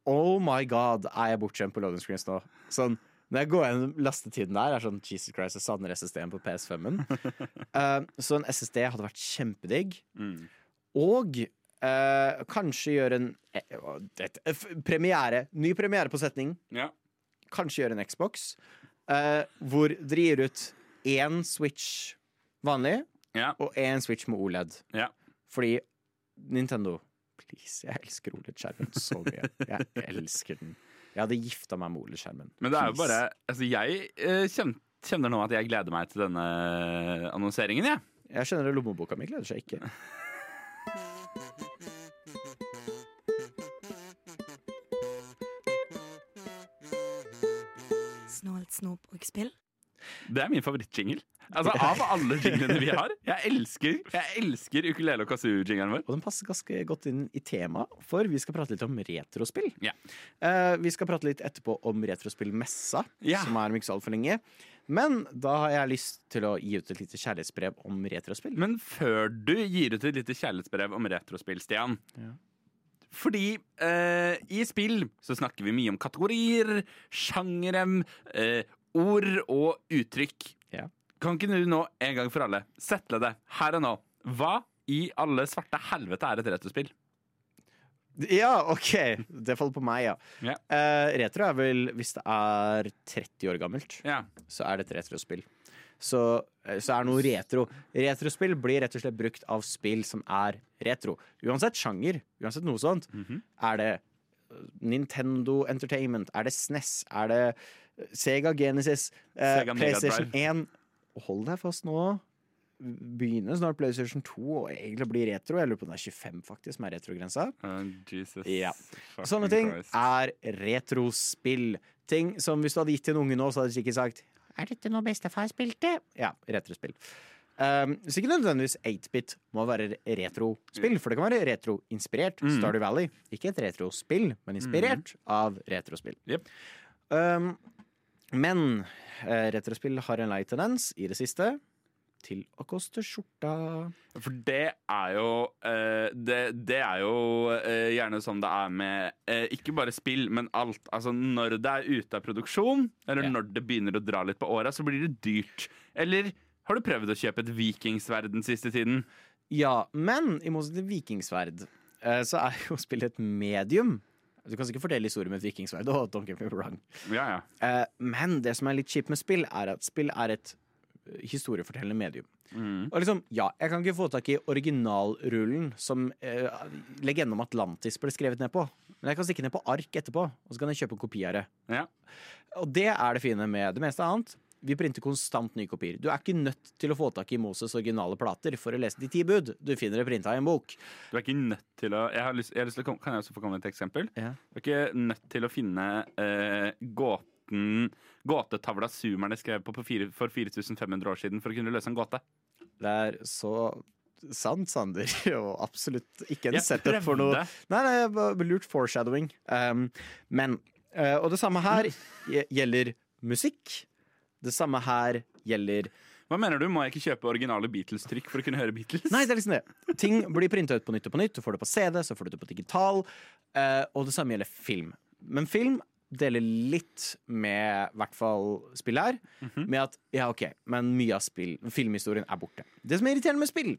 oh my god, er jeg bortskjemt på loading screens nå. Sånn, når jeg går gjennom lastetiden der, er sånn Jesus Christ, jeg savner SSD-en på PS5-en. uh, (laughs) så en SSD hadde vært kjempedigg. Mm. Og uh, kanskje gjøre en uh, eh, premiere. Ny premiere på setning. Ja. Kanskje gjøre en Xbox. eh, hvor dere gir ut én Switch vanlig Ja. og én Switch med OLED. Ja. Fordi Nintendo Please, jeg elsker OLED-skjermen så mye. Jeg elsker den. Jeg hadde gifta meg med OLED-skjermen. Men det er jo bare Altså, jeg eh, kjen- kjenner nå at jeg gleder meg til denne annonseringen, jeg. Jeg skjønner at lommeboka mi gleder seg ikke. Snålt snop og spill. Det er min favorittjingle. Altså, av alle jinglene vi har. Jeg elsker, jeg elsker ukulele og kazoo-jinglen vår. Og den passer ganske godt inn i temaet, for vi skal prate litt om retrospill. Ja. Eh, vi skal prate litt etterpå om retrospillmessa, Ja. som er om ikke så altfor lenge. Men da har jeg lyst til å gi ut et lite kjærlighetsbrev om retrospill. Men før du gir ut et lite kjærlighetsbrev om retrospill, Stian Ja. Fordi eh, i spill så snakker vi mye om kategorier, sjangere, eh, ord og uttrykk. Ja. Kan ikke du nå en gang for alle settle det her og nå? Hva i alle svarte helvete er et retrospill? Ja, OK! Det faller på meg, ja. Ja. Uh, retro er vel hvis det er 30 år gammelt, Ja. så er det et retrospill. Så, eh, så er noe retro. Retrospill blir rett og slett brukt av spill som er retro. Uansett sjanger, uansett noe sånt. Mhm. Er det eh, Nintendo Entertainment? Er det SNES? Er det Sega Genesis? eh, Sega PlayStation 1? Hold deg fast nå. Begynner snart PlayStation 2 og egentlig bli retro. Jeg lurer på om det er 25 faktisk som er retrogrensa. Uh, Jesus. Ja. Sånne ting Christ. er retrospill. Ting som hvis du hadde gitt til en unge nå, så hadde de sikkert sagt Er dette noe bestefar spilte? Ja, retrospill. Um, så ikke nødvendigvis 8-bit må være retrospill, for det kan være retroinspirert. Mm. Stardew Valley. Ikke et retrospill, men inspirert av retrospill. Yep. Um, men eh, retrospill har en lei tendens i det siste til å koste skjorta. For det er jo eh, det, det er jo eh, gjerne sånn det er med eh, ikke bare spill, men alt. Altså Når det er ute av produksjon, eller Ja. når det begynner å dra litt på åra, så blir det dyrt. Eller har du prøvd å kjøpe et vikingsverd den siste tiden? Ja, men i motsetning til vikingsverd, eh, så er jo spillet et medium. Du kan sikkert fortelle historier med et vikingsverd. Oh, don't get me wrong. Ja, ja. Eh, Men det som er litt kjipt med spill, er at spill er et eh, historiefortellende medium. Mm. Og liksom, ja, Jeg kan ikke få tak i originalrullen som eh, legenden om Atlantis ble skrevet ned på. Men jeg kan stikke ned på ark etterpå, og så kan jeg kjøpe en kopi av det. Ja. Og det er det fine med det meste annet. Vi printer konstant nye kopier. Du er ikke nødt til å få tak i Moses' originale plater for å lese De ti bud. Du finner det printa i en bok. Du er ikke nødt til å jeg har lyst, jeg har lyst til å Kan jeg også få komme med et eksempel? Ja. Du er ikke nødt til å finne eh, gåten Gåtetavla sumerne skrev på, på fire, for 4500 år siden for å kunne løse en gåte. Det er så sant, Sander, (laughs) og absolutt ikke en Jeg setup for noe. Nei, nei, lurt foreshadowing. Um, men uh, Og det samme her gjelder musikk. Det samme her gjelder Hva mener du? Må jeg ikke kjøpe originale Beatles-trykk for å kunne høre Beatles? Nei, det er liksom det. Ting blir printa ut på nytt og på nytt. Du får det på CD, så får du det på digital. eh, og det samme gjelder film. Men film deler litt med i hvert fall spill her. Med at ja, OK, men mye av spill, filmhistorien er borte. Det som er irriterende med spill,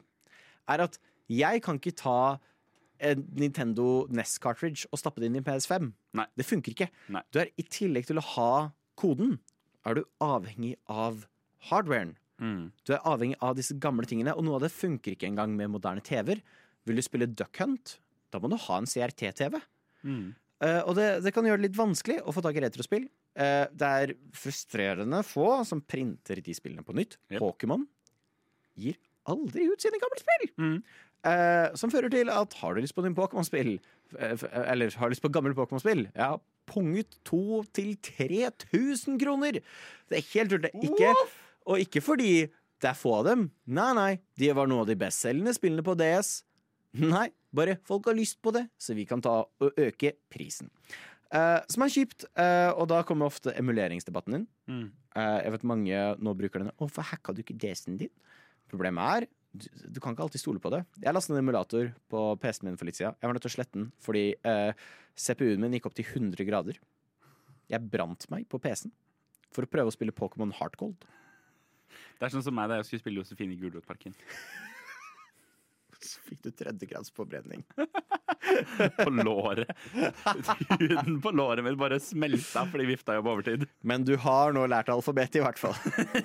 er at jeg kan ikke ta en Nintendo NES-cartridge og stappe det inn i en PS5. Nei. Det funker ikke. Nei. Du er I tillegg til å ha koden, er du avhengig av hardwaren. Mm. Du er avhengig av disse gamle tingene, og noe av det funker ikke engang med moderne TV-er. Vil du spille Duck Hunt, da må du ha en CRT-TV. Mm. Uh, og det, det kan gjøre det litt vanskelig å få tak i retrospill. Uh, det er frustrerende få som printer de spillene på nytt. Yep. Pokémon gir aldri ut sine gamle spill. Mm. Uh, som fører til at har du lyst på din Pokémon-spill, eller har lyst på gamle Pokémon-spill, ja, pung ut 2000-3000 kroner! Det er helt tullete. Ikke, og ikke fordi det er få av dem. Nei, nei, de var noen av de bestselgende spillene på DS. Nei, bare folk har lyst på det, så vi kan ta og øke prisen. Uh, som er kjipt, uh, og da kommer ofte emuleringsdebatten inn. Mm. Uh, jeg vet mange nå bruker denne. Hvorfor hacka du ikke DS-en din? Problemet er du, kan ikke alltid stole på det. Jeg lastet ned en emulator på PC-en min for litt siden. Jeg var nødt til å slette den fordi eh, CPU-en min gikk opp til 100 grader. Jeg brant meg på PC-en for å prøve å spille Pokémon Heartgold. Det er sånn som meg da jeg skulle spille Josefine i Gulrotparken. (laughs) Så fikk du tredjegrads påbrenning. (laughs) På låret. Huden på låret mitt bare smelta fordi vifta jobb overtid. Men du har nå lært alfabetet, i hvert fall.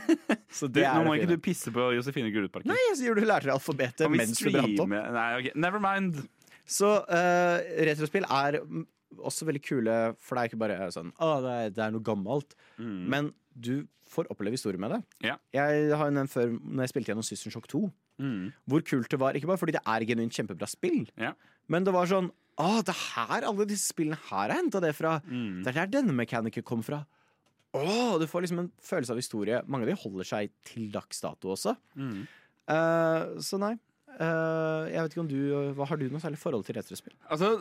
(laughs) Så Du, nå må ikke du pisse på Josefine Gullutparken. Nei, jeg sier du lærte alfabetet mens du brant opp. Nei, ok, never mind. Så uh, retrospill er mm, også veldig kule, for det er ikke bare sånn Å, det er, det er noe gammelt. Men du får oppleve historier med det. Ja. Jeg har jo nevnt før når jeg spilte gjennom System Shock 2, Mm. hvor kult det var. Ikke bare fordi det er genuint kjempebra spill, Ja. men det var sånn Å, det er her alle disse spillene her har henta det fra. Mm. Det er der denne mekanikken kom fra. Å, du får liksom en følelse av historie. Mange av de holder seg til dags dato også. Mm. Uh, så nei. Uh, jeg vet ikke om du Hva Har du noe særlig forhold til retrospill? Altså,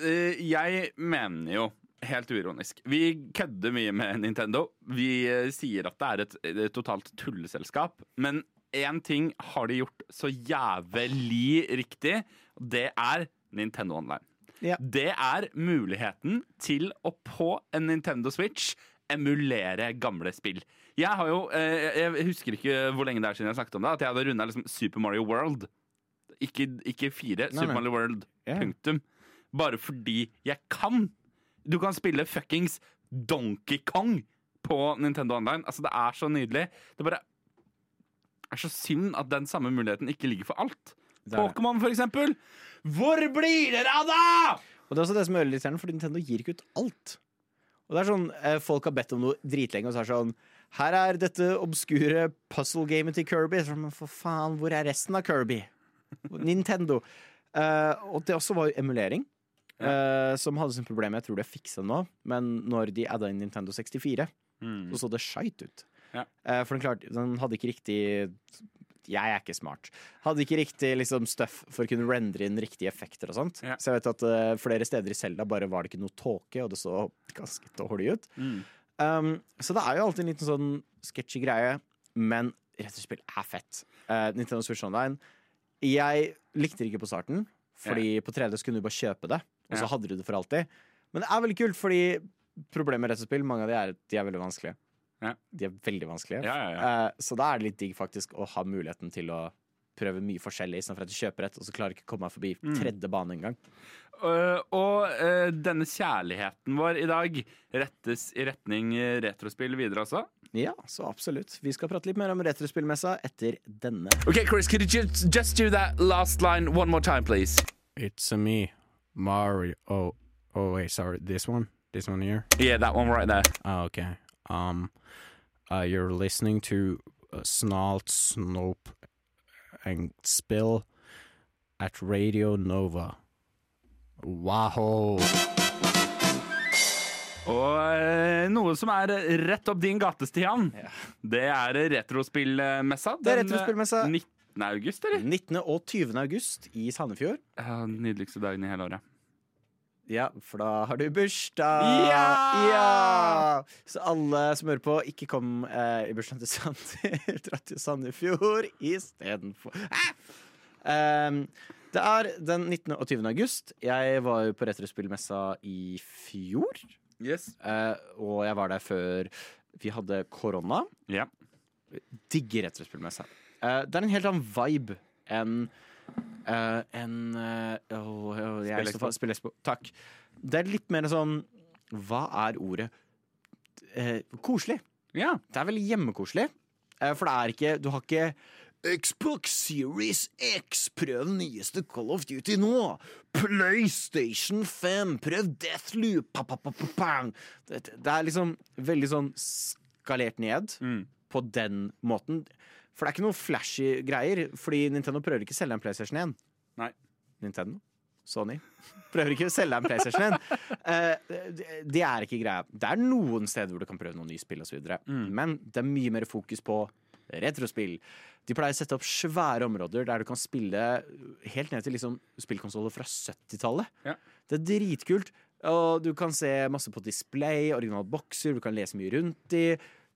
eh, jeg mener jo Helt uironisk. Vi kødder mye med Nintendo. Vi sier at det er et, et totalt tulleselskap. Men én ting har de gjort så jævlig riktig, det er Nintendo Online. Ja. Det er muligheten til å på en Nintendo Switch emulere gamle spill. Jeg har jo, eh, jeg husker ikke hvor lenge det er siden jeg snakket om det, at jeg hadde runda liksom Super Mario World. Ikke, ikke fire. Nei, Super nei. Mario World. Ja. Punktum. Bare fordi jeg kan. Du kan spille fuckings Donkey Kong på Nintendo Online. Altså, det er så nydelig. Det bare er så synd at den samme muligheten ikke ligger for alt. Pokémon, for eksempel. Hvor blir dere av, da?! Og det er også det som er litt irriterende, for Nintendo gir ikke ut alt. Og det er sånn, eh, Folk har bedt om noe dritlenge, og så er det sånn Her er dette obskure puzzle-gamet til Kirby. Så, men for faen, hvor er resten av Kirby? Nintendo. Uh, og det også var jo emulering, uh, som hadde sin problem. Jeg tror de fiksa nå, men når de adda inn Nintendo 64, Mm. så så det skeit ut. Ja. Eh, for den, klarte, den hadde ikke riktig Jeg er ikke smart. Hadde ikke riktig liksom, stuff for å kunne rendre inn riktige effekter og sånt. Ja. Så jeg vet at uh, flere steder i Selda bare var det ikke noe tåke, og det så ganske dårlig ut. Mm. Um, så det er jo alltid en liten sånn sketchy greie, men rett og slett er fett. Uh, Nintendo Switch Online Jeg likte det ikke på starten, fordi på 3D så kunne du bare kjøpe det, og så Ja. hadde du det for alltid. Men det er veldig kult, fordi problemet med retrospill, mange av de er at de er veldig vanskelige. Ja. De er veldig vanskelige. Ja, ja, ja. Uh, så da er det litt digg faktisk å ha muligheten til å prøve mye forskjellig, istedenfor at jeg kjøper et, og så klarer jeg ikke å komme meg forbi Mm. tredje bane engang. Uh, og uh, denne kjærligheten vår i dag rettes i retning retrospill videre også. Ja, så absolutt. Vi skal prate litt mer om retrospillmessa etter denne. Ok, Chris, could you just, just do that last line one more time, please? It's a me, Mario. Oh, oh wait, sorry. This one, this one here. Yeah, that one right there. Oh, okay. Um, uh, you're listening to uh, Snalt, Snope, and Spill at Radio Nova. Wow. Og uh, noe som er rett opp din gate, Stian, det er retrospillmessa. Det er uh, retrospillmessa. 19. august, eller? 19. og 20. august i Sandefjord. Ja, nydeligste dagen i hele året. Ja, for da har du bursdag! Ja! Ja! Så alle som hører på, ikke kom eh, i bursdagen til Sander. (laughs) Dra til Sandefjord istedenfor ah! um, Det er den 19. og 20. august. Jeg var jo på Retrospillmessa i fjor. Yes. Uh, og jeg var der før vi hadde korona. Ja. Digger Retrospillmessa. Uh, det er en helt annen vibe enn uh, en uh, oh, oh, fa- Spillekspo. Takk. Det er litt mer sånn Hva er ordet? Uh, koselig. Ja. Det er veldig hjemmekoselig. Uh, for det er ikke Du har ikke Xbox Series X, prøv den nyeste Call of Duty nå! PlayStation 5, prøv Deathloop! Pa, pa, pa, pa, pang. Det, det er liksom veldig sånn skalert ned. Mm. på den måten. For det er ikke noe flashy greier, fordi Nintendo prøver ikke å selge en PlayStation 1. Nei. Nintendo? Sony? Prøver ikke å selge en PlayStation 1. uh, det, er ikke greia. Det er noen steder hvor du kan prøve noen nye spill osv., men det er mye mer fokus på retrospill. De pleier å sette opp svære områder der du kan spille helt ned til liksom spillkonsoller fra 70-tallet. Ja. Det er dritkult. Og du kan se masse på display, originale bokser, du kan lese mye rundt de.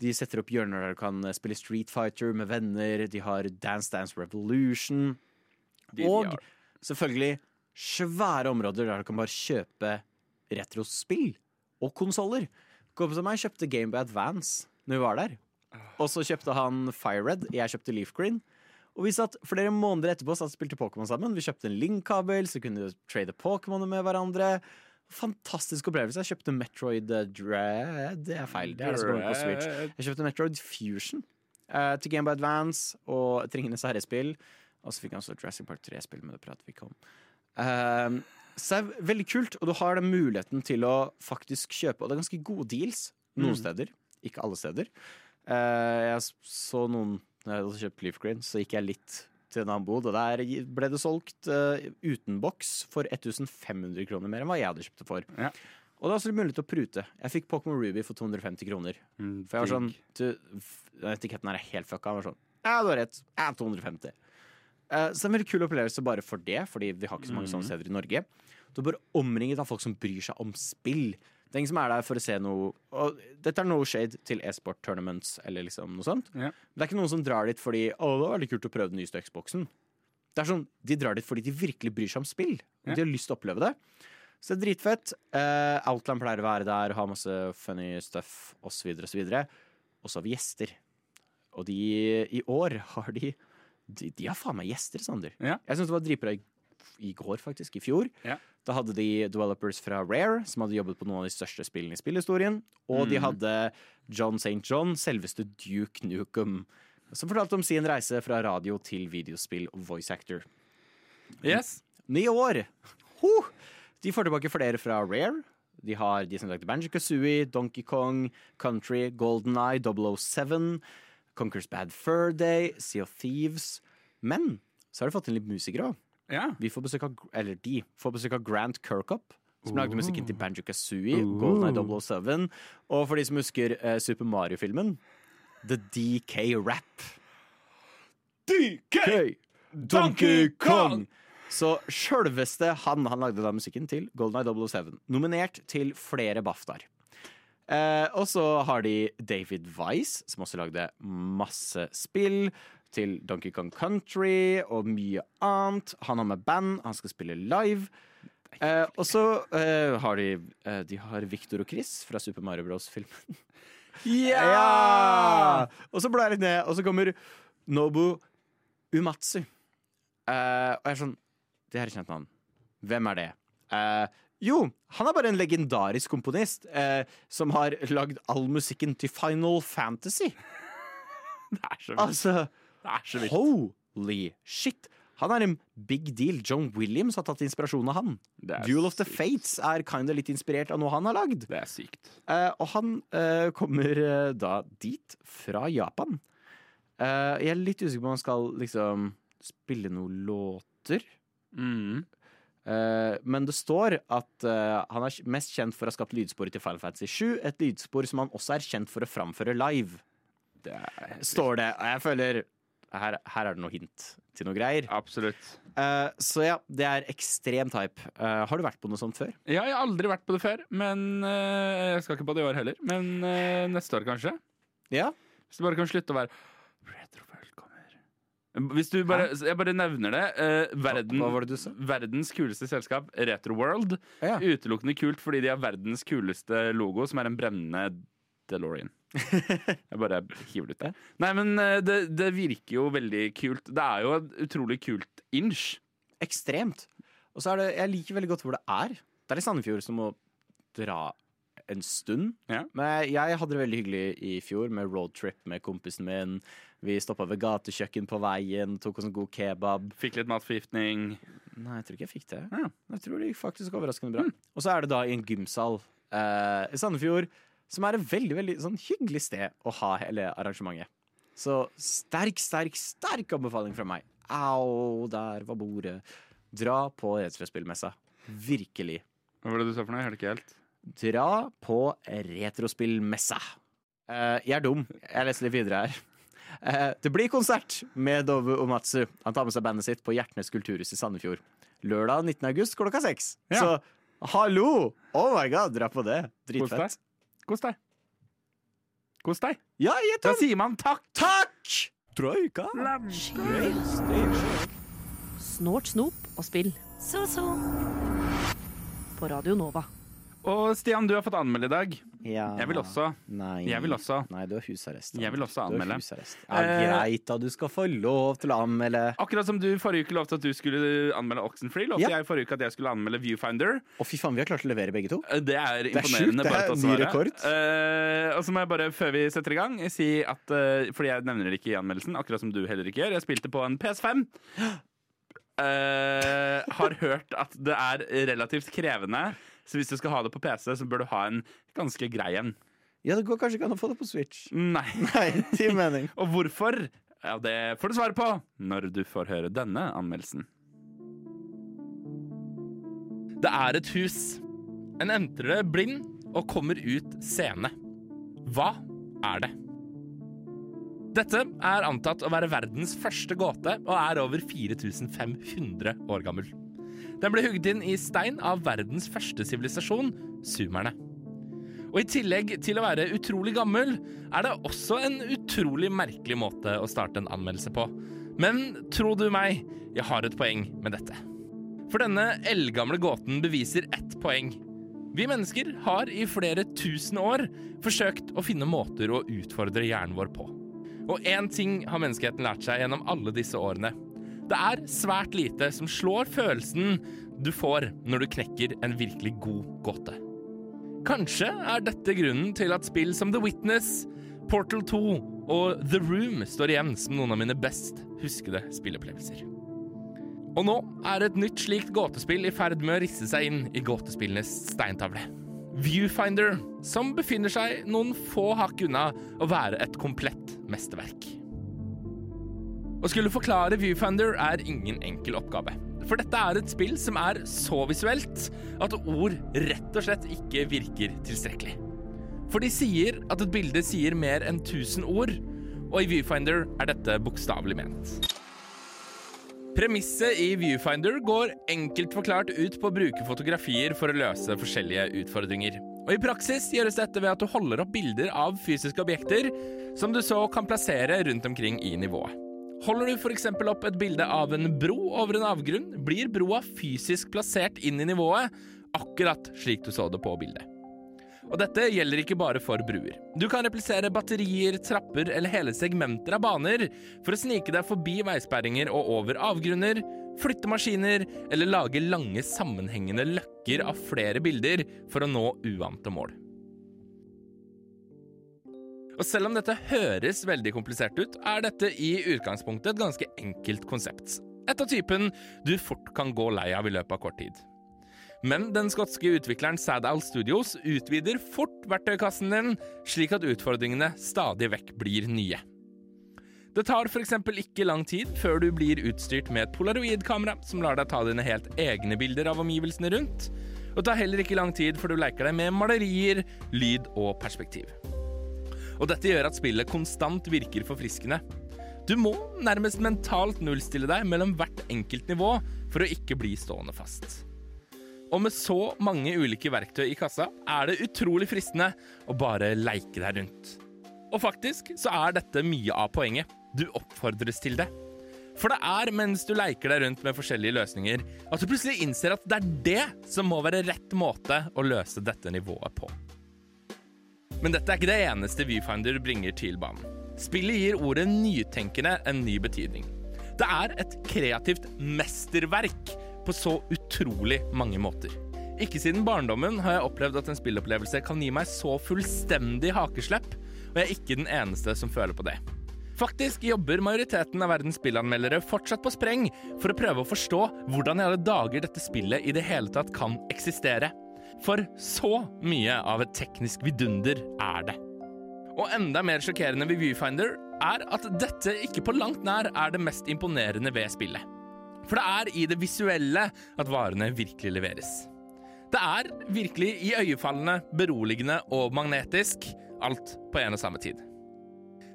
De setter opp hjørner der du kan spille Street Fighter med venner. De har Dance Dance Revolution. De og selvfølgelig svære områder der du kan bare kjøpe retrospill og konsoller. Kompisen meg kjøpte Gameboy Advance når vi var der. Og så kjøpte han FireRed, jeg kjøpte Leaf Green. Og vi satt flere måneder etterpå satt og spilte Pokémon sammen. Vi kjøpte en link-kabel, så kunne vi trade Pokémoner med hverandre. Fantastisk opplevelse. Jeg kjøpte Metroid eh, Dread Det er feil. Det er det som kommer på Switch. Jeg kjøpte Metroid Fusion uh, til Gameboy Advance og Tringenes herrespill. herre-spill. Og så fikk han også Jurassic Park 3-spill, men det prater vi ikke om. Uh, så det er veldig kult, og du har den muligheten til å faktisk kjøpe. Og det er ganske gode deals noen Mm. steder, ikke alle steder. Uh, jeg så noen Når jeg hadde kjøpt Leaf Green, så gikk jeg litt til en annen bod, og der ble det solgt uh, uten boks for 1500 kroner mer enn hva jeg hadde kjøpt det for. Og det er også mulig til å prute. Jeg fikk Pokémon Ruby for 250 kroner. for jeg var sånn du, Etiketten her er helt fucka. Jeg var sånn Ja, du har rett. Ja, 250. Uh, så det er en veldig kul opplevelse bare for det, fordi vi har ikke så mange sånne steder i Norge. Du er bare omringet av folk som bryr seg om spill. Det er ingen som er der for å se noe Og dette er no shade til e-sport tournaments eller liksom noe sånt. Ja. Det er ikke noen som drar dit fordi Å, det var veldig kult å prøve den nyeste Xboxen. Det er sånn, De drar dit fordi de virkelig bryr seg om spill. Og Ja. de har lyst til å oppleve det. Så det er dritfett. Uh, Outland pleier å være der, ha masse funny stuff osv. osv. Og så har vi gjester. Og de i år har de De, de har faen meg gjester, Sander. Ja. Jeg syns det var dritbra i, i går, faktisk. I fjor. Ja. Da hadde de developers fra Rare, som hadde jobbet på noen av de største spillene i spillhistorien. Og de Mm. hadde John St. John, selveste Duke Nukem, som fortalte om sin reise fra radio til videospill og voice actor. Yes. Ny år! Ho! De får tilbake flere fra Rare. De har de som lagde Banjo Kazooie, Donkey Kong, Country, Golden Eye, 007, Conquers Bad Fur Day, Sea of Thieves. Men så har de fått inn litt musikere òg. Ja. Vi får besøk av, eller de får besøk av Grant Kirkup, som lagde musikken til Banjo Kazooie, Oh. Golden Eye 007, og for de som husker eh, Super Mario-filmen, The DK Rap. DK! Donkey Kong! Så sjølveste han, han lagde da musikken til Golden Eye 007. Nominert til flere BAFTA-er. Eh, og så har de David Wise, som også lagde masse spill til Donkey Kong Country og mye annet. Han har med band, han skal spille live. Eh, og så eh, har de eh, De har Victor og Chris fra Super Mario Bros.-filmen. (laughs) Ja! Og så blar jeg litt ned, og så kommer Nobu Umatsu. Eh, og jeg er sånn Det er et kjent navn. Hvem er det? Eh, jo, han er bare en legendarisk komponist eh, som har lagd all musikken til Final Fantasy. (laughs) Det er så mye. Altså, Det er så vilt. holy shit! Han er en big deal. John Williams har tatt inspirasjon av han. Duel of the Fates er kinda litt inspirert av noe han har lagd. Det er sykt. Eh, og han eh, kommer eh, da dit fra Japan. Eh, jeg er litt usikker på om han skal liksom spille noen låter. Mm. Eh, men det står at eh, han er mest kjent for å ha skapt lydsporet til Final Fantasy 7. Et lydspor som han også er kjent for å framføre live. Det Står det. Og jeg føler her, her er det noe hint til noe greier. Absolutt. Uh, så ja, det er ekstremt hype. Uh, har du vært på noe sånt før? Ja, jeg har aldri vært på det før, men uh, jeg skal ikke på det i år heller. Men eh, neste år, kanskje. Ja. Hvis du bare kan slutte å være Retroworld kommer. Hvis du bare, jeg bare nevner det. eh, verden, Hva var det du sa? Verdens kuleste selskap, Retroworld. Ja. Utelukkende kult fordi de har verdens kuleste logo, som er en brennende DeLorean. (laughs) Jeg bare hiver det ut der. Nei, men eh, det, det virker jo veldig kult. Det er jo et utrolig kult inch. Ekstremt. Og så er det, jeg liker veldig godt hvor det er. Det er i Sandefjord som å dra en stund. Ja. Men jeg hadde det veldig hyggelig i fjor med roadtrip med kompisen min. Vi stoppa ved gatekjøkken på veien, tok oss en god kebab. Fikk litt matforgiftning. Nei, jeg tror ikke jeg fikk det. Ja. Jeg tror det gikk faktisk overraskende bra. Og så er det da i en gymsal eh, i Sandefjord, som er et veldig veldig sånn hyggelig sted å ha hele arrangementet. Så sterk, sterk, sterk anbefaling fra meg. Au, der var bordet. Dra på retrospillmessa. Virkelig. Hva var det du sa for noe? Jeg hørte ikke helt. Dra på retrospillmessa. Uh, jeg er dum. Jeg leser litt videre her. Uh, det blir konsert med Dove Omatsu. Han tar med seg bandet sitt på Hjertenes kulturhus i Sandefjord. Lørdag 19. august klokka seks. Ja. Så hallo! Oh my god, dra på det. Dritfett. Kos deg. Kos deg. Ja, jeg Da sier man takk. Takk! Troika. Snort, snop og spill. Så, så. På Radio Nova. Og Stian, du har fått anmelde i dag. Ja. Jeg vil også. Nei. Jeg vil også. Nei, du har husarrest. Jeg vil også Du har anmelde. Ja, Eh, greit da, du skal få lov til å anmelde. Akkurat som du forrige uke lovte at du skulle anmelde Oxenfree, lovte Ja. jeg forrige uke at jeg skulle anmelde Viewfinder. Å, fy faen, vi har klart å levere begge to. Eh, Det er Det er sjukt, det er ny rekord. Uh, og så må jeg bare, før vi setter i gang, si at uh, Fordi jeg nevner det ikke i anmeldelsen, akkurat som du heller ikke gjør. Jeg spilte på en PS5. (gasps) Uh, har hørt at det er relativt krevende, så hvis du skal ha det på PC, så bør du ha en ganske grei en. Ja, det går kanskje ikke an å få det på Switch. Nei. (laughs) Nei, til mening. (laughs) Og hvorfor? Ja, Det får du svare på når du får høre denne anmeldelsen. Det er et hus. En entrer det blind og kommer ut seende. Hva er det? Dette er antatt å være verdens første gåte og er over 4500 år gammel. Den ble hugget inn i stein av verdens første sivilisasjon, sumerne. Og i tillegg til å være utrolig gammel, er det også en utrolig merkelig måte å starte en anmeldelse på. Men tro du meg, jeg har et poeng med dette. For denne eldgamle gåten beviser ett poeng. Vi mennesker har i flere tusen år forsøkt å finne måter å utfordre hjernen vår på. Og én ting har menneskeheten lært seg gjennom alle disse årene. Det er svært lite som slår følelsen du får når du knekker en virkelig god gåte. Kanskje er dette grunnen til at spill som The Witness, Portal 2 og The Room står igjen som noen av mine best huskede spillopplevelser. Og nå er et nytt slikt gåtespill i ferd med å risse seg inn i gåtespillenes steintavle. Viewfinder, som befinner seg noen få hakk unna å være et komplett mesterverk. Å skulle forklare Viewfinder er ingen enkel oppgave. For dette er et spill som er så visuelt at ord rett og slett ikke virker tilstrekkelig. For de sier at et bilde sier mer enn 1000 ord, og i Viewfinder er dette bokstavelig ment. Premisset i Viewfinder går enkelt forklart ut på å bruke fotografier for å løse forskjellige utfordringer. Og I praksis gjøres dette ved at du holder opp bilder av fysiske objekter som du så kan plassere rundt omkring i nivået. Holder du f.eks. opp et bilde av en bro over en avgrunn, blir broa fysisk plassert inn i nivået, akkurat slik du så det på bildet. Og dette gjelder ikke bare for bruer. Du kan replisere batterier, trapper eller hele segmenter av baner for å snike deg forbi veisperringer og over avgrunner, flytte maskiner eller lage lange sammenhengende løkker av flere bilder for å nå uante mål. Og selv om dette høres veldig komplisert ut, er dette i utgangspunktet et ganske enkelt konsept. Et av typen du fort kan gå lei av i løpet av kort tid. Men den skotske utvikleren Sadal Studios utvider fort verktøykassen din, slik at utfordringene stadig vekk blir nye. Det tar f.eks. ikke lang tid før du blir utstyrt med et polaroidkamera som lar deg ta dine helt egne bilder av omgivelsene rundt. Og det tar heller ikke lang tid før du leker deg med malerier, lyd og perspektiv. Og dette gjør at spillet konstant virker forfriskende. Du må nærmest mentalt nullstille deg mellom hvert enkelt nivå for å ikke bli stående fast. Og med så mange ulike verktøy i kassa er det utrolig fristende å bare leike deg rundt. Og faktisk så er dette mye av poenget. Du oppfordres til det. For det er mens du leker deg rundt med forskjellige løsninger, at du plutselig innser at det er det som må være rett måte å løse dette nivået på. Men dette er ikke det eneste Viewfinder bringer til banen. Spillet gir ordet nytenkende en ny betydning. Det er et kreativt mesterverk på så utrolig mange måter. Ikke siden barndommen har jeg opplevd at en spillopplevelse kan gi meg så fullstendig hakeslepp, og jeg er ikke den eneste som føler på det. Faktisk jobber majoriteten av verdens spillanmeldere fortsatt på spreng for å prøve å forstå hvordan i alle dager dette spillet i det hele tatt kan eksistere. For så mye av et teknisk vidunder er det. Og enda mer sjokkerende ved Viewfinder er at dette ikke på langt nær er det mest imponerende ved spillet. For det er i det visuelle at varene virkelig leveres. Det er virkelig iøynefallende, beroligende og magnetisk, alt på en og samme tid.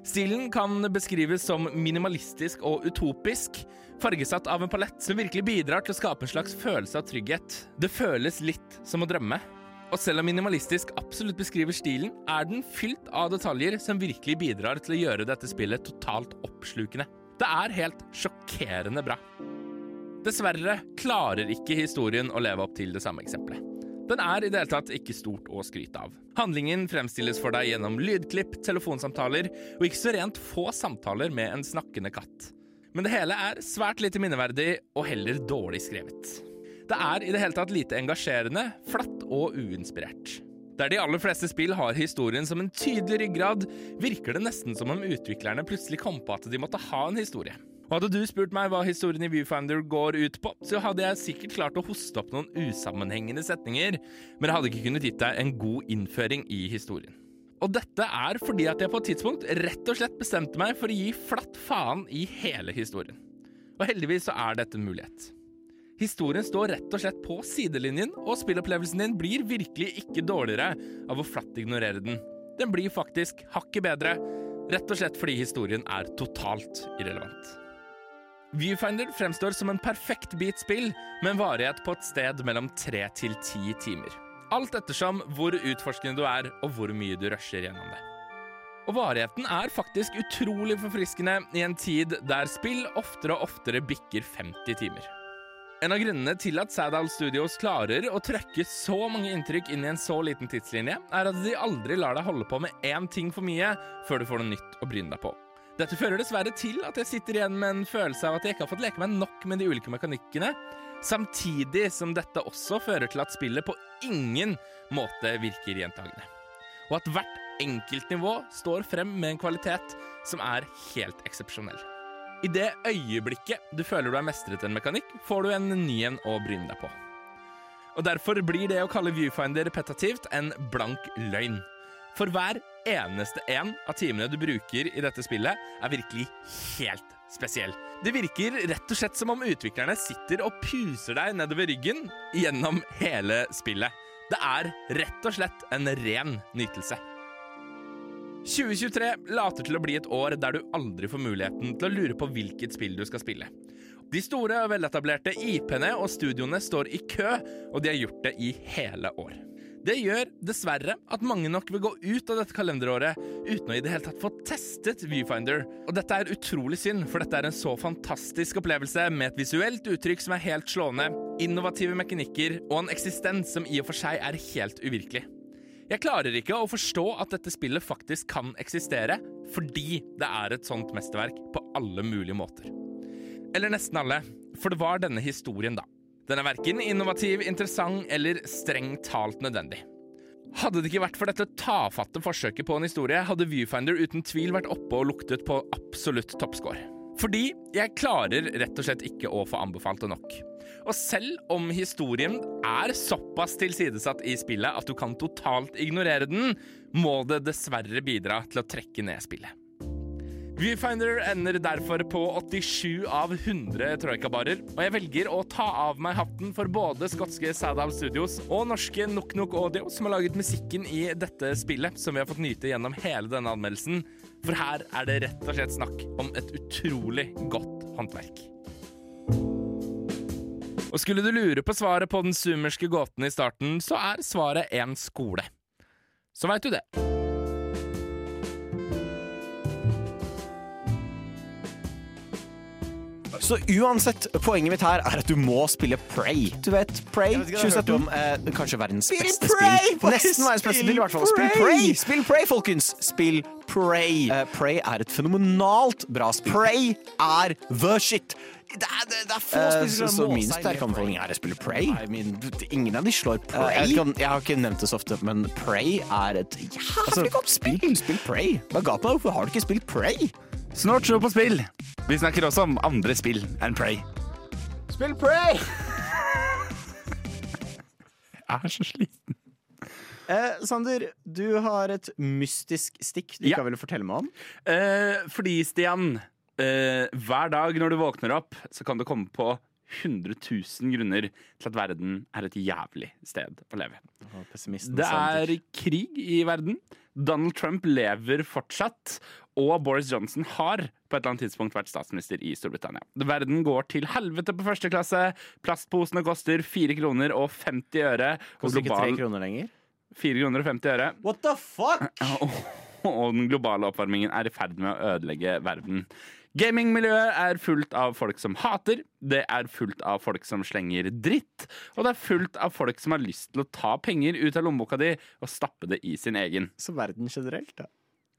Stilen kan beskrives som minimalistisk og utopisk, fargesatt av en palett som virkelig bidrar til å skape en slags følelse av trygghet. Det føles litt som å drømme. Og selv om minimalistisk absolutt beskriver stilen, er den fylt av detaljer som virkelig bidrar til å gjøre dette spillet totalt oppslukende. Det er helt sjokkerende bra. Dessverre klarer ikke historien å leve opp til det samme eksempelet. Den er i det hele tatt ikke stort å skryte av. Handlingen fremstilles for deg gjennom lydklipp, telefonsamtaler og ikke så rent få samtaler med en snakkende katt. Men det hele er svært lite minneverdig og heller dårlig skrevet. Det er i det hele tatt lite engasjerende, flatt og uinspirert. Der de aller fleste spill har historien som en tydelig ryggrad, virker det nesten som om utviklerne plutselig kom på at de måtte ha en historie. Og Hadde du spurt meg hva historien i Viewfinder går ut på, så hadde jeg sikkert klart å hoste opp noen usammenhengende setninger, men jeg hadde ikke kunnet gitt deg en god innføring i historien. Og dette er fordi at jeg på et tidspunkt rett og slett bestemte meg for å gi flatt faen i hele historien. Og heldigvis så er dette en mulighet. Historien står rett og slett på sidelinjen, og spillopplevelsen din blir virkelig ikke dårligere av å flatt ignorere den. Den blir faktisk hakket bedre, rett og slett fordi historien er totalt irrelevant. Viewfinder fremstår som en perfekt bit spill, med en varighet på et sted mellom tre til ti timer. Alt ettersom hvor utforskende du er, og hvor mye du rusher gjennom det. Og varigheten er faktisk utrolig forfriskende i en tid der spill oftere og oftere bikker 50 timer. En av grunnene til at Sadal Studios klarer å trøkke så mange inntrykk inn i en så liten tidslinje, er at de aldri lar deg holde på med én ting for mye før du får noe nytt å bryne deg på. Dette fører dessverre til at jeg sitter igjen med en følelse av at jeg ikke har fått leke meg nok med de ulike mekanikkene, samtidig som dette også fører til at spillet på ingen måte virker gjentagende. Og at hvert enkeltnivå står frem med en kvalitet som er helt eksepsjonell. I det øyeblikket du føler du har mestret en mekanikk, får du en ny en å bryne deg på. Og Derfor blir det å kalle Viewfinder repetativt en blank løgn. For hver eneste en av timene du bruker i dette spillet, er virkelig helt spesiell. Det virker rett og slett som om utviklerne sitter og puser deg nedover ryggen gjennom hele spillet. Det er rett og slett en ren nytelse. 2023 later til å bli et år der du aldri får muligheten til å lure på hvilket spill du skal spille. De store og veletablerte IP-ene og studioene står i kø, og de har gjort det i hele år. Det gjør dessverre at mange nok vil gå ut av dette kalenderåret uten å i det hele tatt få testet Viewfinder. Og dette er utrolig synd, for dette er en så fantastisk opplevelse med et visuelt uttrykk som er helt slående, innovative mekanikker og en eksistens som i og for seg er helt uvirkelig. Jeg klarer ikke å forstå at dette spillet faktisk kan eksistere, fordi det er et sånt mesterverk på alle mulige måter. Eller nesten alle, for det var denne historien, da. Den er verken innovativ, interessant eller strengt talt nødvendig. Hadde det ikke vært for dette tafatte forsøket på en historie, hadde Viewfinder uten tvil vært oppe og luktet på absolutt toppscore. Fordi jeg klarer rett og slett ikke å få anbefalt det nok. Og selv om historien er såpass tilsidesatt i spillet at du kan totalt ignorere den, må det dessverre bidra til å trekke ned spillet. Viewfinder ender derfor på 87 av 100 troikabarer, og jeg velger å ta av meg hatten for både skotske Sadal Studios og norske Nok Nok Audio, som har laget musikken i dette spillet, som vi har fått nyte gjennom hele denne anmeldelsen. For her er det rett og slett snakk om et utrolig godt håndverk. Og skulle du lure på svaret på den sumerske gåten i starten, så er svaret en skole. Så veit du det. Så uansett, poenget mitt her er at du må spille Prey. Du vet, hørt 2017. om, Eh, kanskje verdens Spill beste Prey! spill. Nesten verdens beste spill i hvert fall. Spill Prey! Prey! Spill Prey, folkens! Spill Prey. Uh, Prey er et fenomenalt bra spill. Prey er the shit! Det er, det, det er få spillere spill så, som kan min sterke anbefaling er å spille Prey. I mean, ingen av de slår Pray. Prey. Jeg, kan, jeg har ikke nevnt det så ofte, men Prey er et jævlig godt spill. Spill Prey. Hva ga på deg? Hvorfor har du ikke spilt Prey? Snart show på spill. Vi snakker også om andre spill enn Prey. Spill Prey! Jeg er så sliten. Eh, Sander, du har et mystisk stikk du Ja. ikke vil fortelle meg om. Eh, fordi, Stian, eh, hver dag når du våkner opp, så kan du komme på 100 000 grunner til at verden er et jævlig sted å leve. Det er krig i verden. Donald Trump lever fortsatt. Og Boris Johnson har på et eller annet tidspunkt vært statsminister i Storbritannia. Verden går til helvete på første klasse. Plastposene koster 4 kroner og 50 øre. Koster ikke 3 kroner lenger. 4 kroner og 50 øre. What the fuck?! (laughs) Og den globale oppvarmingen er i ferd med å ødelegge verden. Gamingmiljøet er fullt av folk som hater, det er fullt av folk som slenger dritt, og det er fullt av folk som har lyst til å ta penger ut av lommeboka di og stappe det i sin egen. Så verden generelt, da.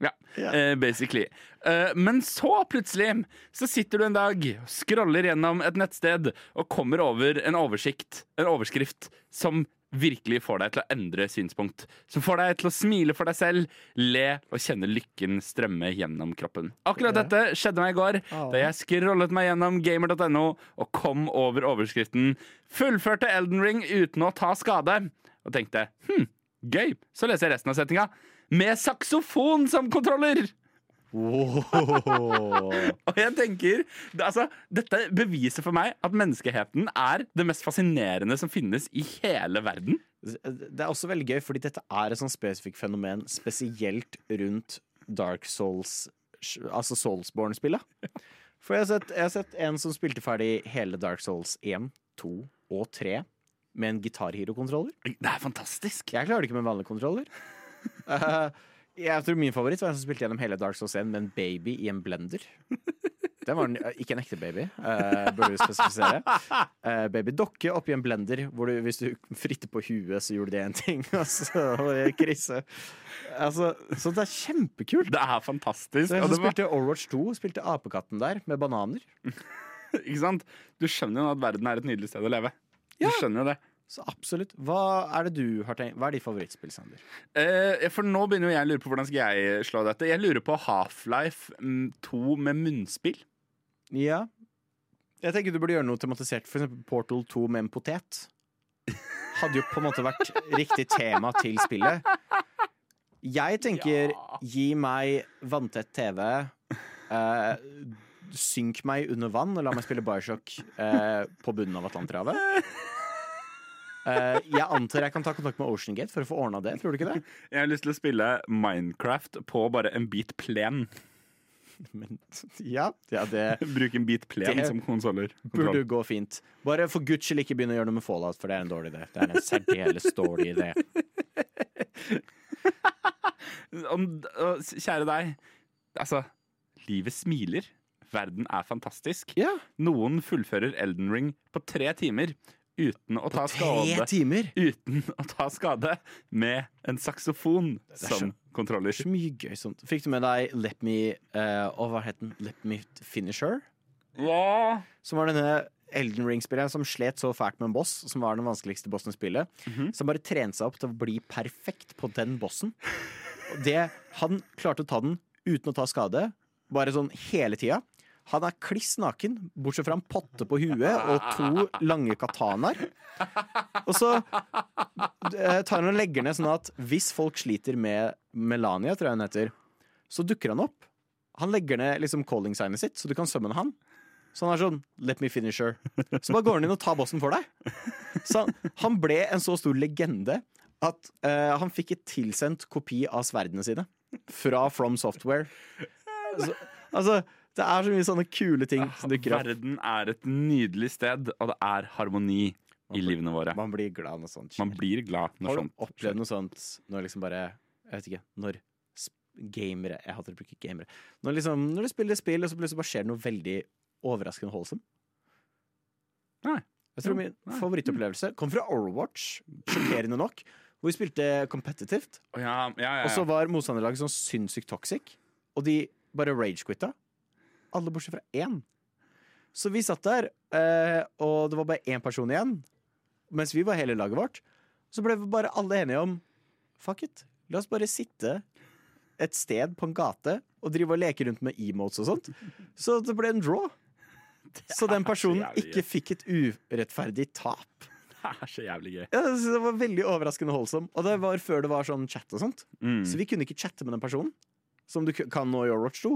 Ja, eh, basically. Eh, men så plutselig så sitter du en dag, scroller gjennom et nettsted og kommer over en oversikt, en overskrift, som virkelig får deg til å endre synspunkt. Som får deg til å smile for deg selv, le og kjenne lykken strømme gjennom kroppen. Akkurat dette skjedde meg i går, da jeg scrollet meg gjennom gamer.no og kom over overskriften 'Fullførte Elden Ring uten å ta skade', og tenkte hm, gøy. Så leser jeg resten av settinga. Med saksofon som kontroller! (laughs) Og jeg tenker, altså, Dette beviser for meg at menneskeheten er det mest fascinerende som finnes i hele verden. Det er også veldig gøy, fordi dette er et sånn spesifikt fenomen, spesielt rundt Dark Souls, altså Soulsborne-spillet. For jeg har, sett, jeg har sett en som spilte ferdig hele Dark Souls 1, 2 og 3 med en Guitar Hero-kontroller. Det er fantastisk. Jeg klarer det ikke med en vanlig kontroller. (laughs) Eh, jeg tror min favoritt var en som spilte gjennom hele Dark Souls 1 med en baby i en blender. Den var en, eh, ikke en ekte baby, uh, burde vi spesifisere. Uh, babydokke oppi en blender, hvor du, hvis du fritter på huet, så gjorde det en ting. (laughs) Og så var det krise. Altså, så det er kjempekult. Det er fantastisk. Så jeg som spilte Overwatch 2, spilte apekatten der med bananer. (laughs) Ikke sant? Du skjønner jo at verden er et nydelig sted å leve. Du skjønner jo det. Så absolutt. Hva er det du har tenkt? Hva er ditt favorittspill, Sander? Eh, for nå begynner jo jeg å lure på hvordan skal jeg slå dette. Jeg lurer på Half-Life mm, 2 med munnspill. Ja. Jeg tenker du burde gjøre noe tematisert. For eksempel Portal 2 med en potet. Hadde jo på en måte vært riktig tema til spillet. Jeg tenker gi meg vanntett TV. Eh, synk meg under vann og la meg spille Bioshock eh, på bunnen av Atlanterhavet. Eh, jeg antar jeg kan ta kontakt med Ocean Gate for å få ordna det. Tror du ikke det? Jeg har lyst til å spille Minecraft på bare en bit plen. Men, ja, ja, det Bruk en bit plen Det som konsoller. burde gå fint. Bare for guds skyld ikke begynne å gjøre noe med Fallout, for det er en dårlig idé. Det er en særdeles dårlig idé. (laughs) Kjære deg, altså Livet smiler. Verden er fantastisk. Noen fullfører Elden Ring på tre timer uten å ta skade. Uten å ta skade med en saksofon som kontroller. Så mye gøy sånt. Fikk du med deg Let Me uh, Og hva het den? Let Me Finisher? Ja. Som var denne Elden Ring-spilleren som slet så fælt med en boss, som var den vanskeligste bossen i spillet. Som bare trente seg opp til å bli perfekt på den bossen. Det, han klarte å ta den uten å ta skade, bare sånn hele tida. Han er kliss naken, bortsett fra en potte på huet og to lange katanaer. Og så eh, tar han og legger ned sånn at hvis folk sliter med Melania, tror jeg hun heter, så dukker han opp. Han legger ned liksom calling-signet sitt, så du kan summone han. Så han er sånn Let me finish her. Så bare går han inn og tar bossen for deg. Så han, ble en så stor legende at uh, han fikk et tilsendt kopi av sverdene sine fra From Software. Så, altså, det er så mye sånne kule ting som dukker opp. Verden er et nydelig sted, og det er harmoni i livene våre. Man blir glad når sånt Man blir glad når Har du sånt opplevd noe sånt når liksom bare Jeg vet ikke Når gamere Jeg hater å bruke gamere. Når, liksom, når du spiller spill, og så plutselig bare skjer det noe veldig overraskende holdsomt. Nei. Jeg tror min favorittopplevelse kom fra Overwatch, sjokkerende nok. Hvor vi spilte competitivt. Ja, ja, ja, ja. Og så var motstanderlaget sånn sinnssykt toxic. Og de bare rage-quitta. Alle bortsett fra én. Så vi satt der, eh, og det var bare én person igjen. Mens vi var hele laget vårt. Så ble vi bare alle enige om Fuck it. La oss bare sitte et sted på en gate og drive og leke rundt med emotes og sånt. Så det ble en draw. Så den personen så ikke fikk et urettferdig tap. Det er så jævlig gøy. Ja, det var veldig overraskende holdsom. Og det var før det var sånn chat og sånt. Mm. Så vi kunne ikke chatte med den personen, som du kan nå i Overwatch 2.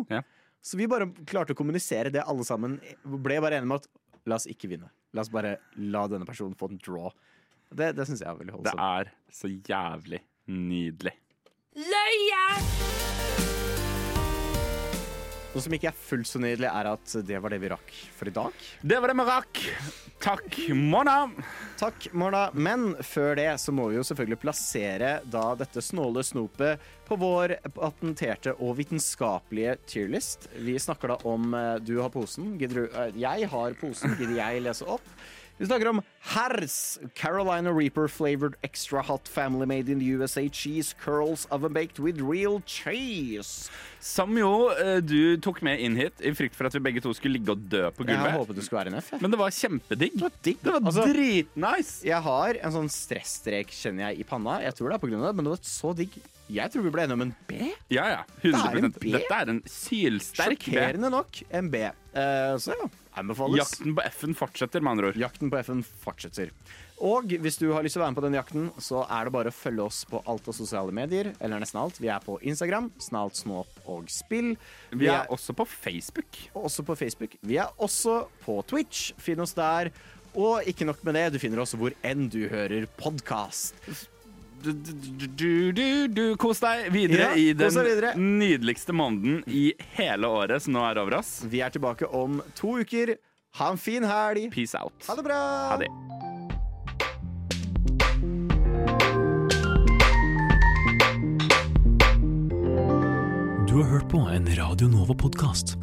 Så vi bare klarte å kommunisere det alle sammen. Ble bare enige om at la oss ikke vinne. La oss bare la denne personen få en draw. Det, det syns jeg er veldig holdsomt. Det er så jævlig nydelig. Løye! Noe som ikke er fullt så nydelig, er at det var det vi rakk for i dag. Det var det vi rakk. Takk, Mona. Takk, Morna. Men før det så må vi jo selvfølgelig plassere da dette snåle snopet på vår patenterte og vitenskapelige tierlist. Vi snakker da om eh, Du har posen. Gidder du eh, Jeg har posen. Gidder jeg lese opp? Vi snakker om Hers Carolina Reaper flavored extra hot family made in the USA cheese curls oven baked with real cheese. Som jo eh, du tok med inn hit i frykt for at vi begge to skulle ligge og dø på gulvet. Jeg håpet du skulle være en F. Men det var kjempedigg. digg. Det var Altså, dritnice. Jeg har en sånn stresstrek, kjenner jeg, i panna. Jeg tror det er på grunn av det, men det var så digg. Jeg tror vi ble enige om en B. Ja, ja. Det er en B. Dette er en sylsterk B. Sjokkerende nok en B. Uh, så ja, anbefales. Jakten på F-en fortsetter, med andre ord. Jakten på F-en fortsetter. Og hvis du har lyst til å være med på den jakten, så er det bare å følge oss på alt av sosiale medier. Eller nesten alt. Vi er på Instagram, Snalt Snåp og Spill. Vi er også på Facebook. Også på Facebook. Vi er også på Twitch. Finn oss der. Og ikke nok med det, du finner oss hvor enn du hører podkast. Du, du, du, du, du, kos deg videre Ja, i den videre. nydeligste måneden i hele året som nå er over oss. Vi er tilbake om to uker. Ha en fin helg. Peace out. Ha det bra. Ha det. Du har hørt på en Radio Nova-podkast.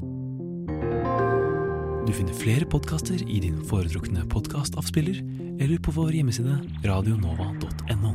Du finner flere podkaster i din foretrukne podkastavspiller eller på vår hjemmeside radionova.no.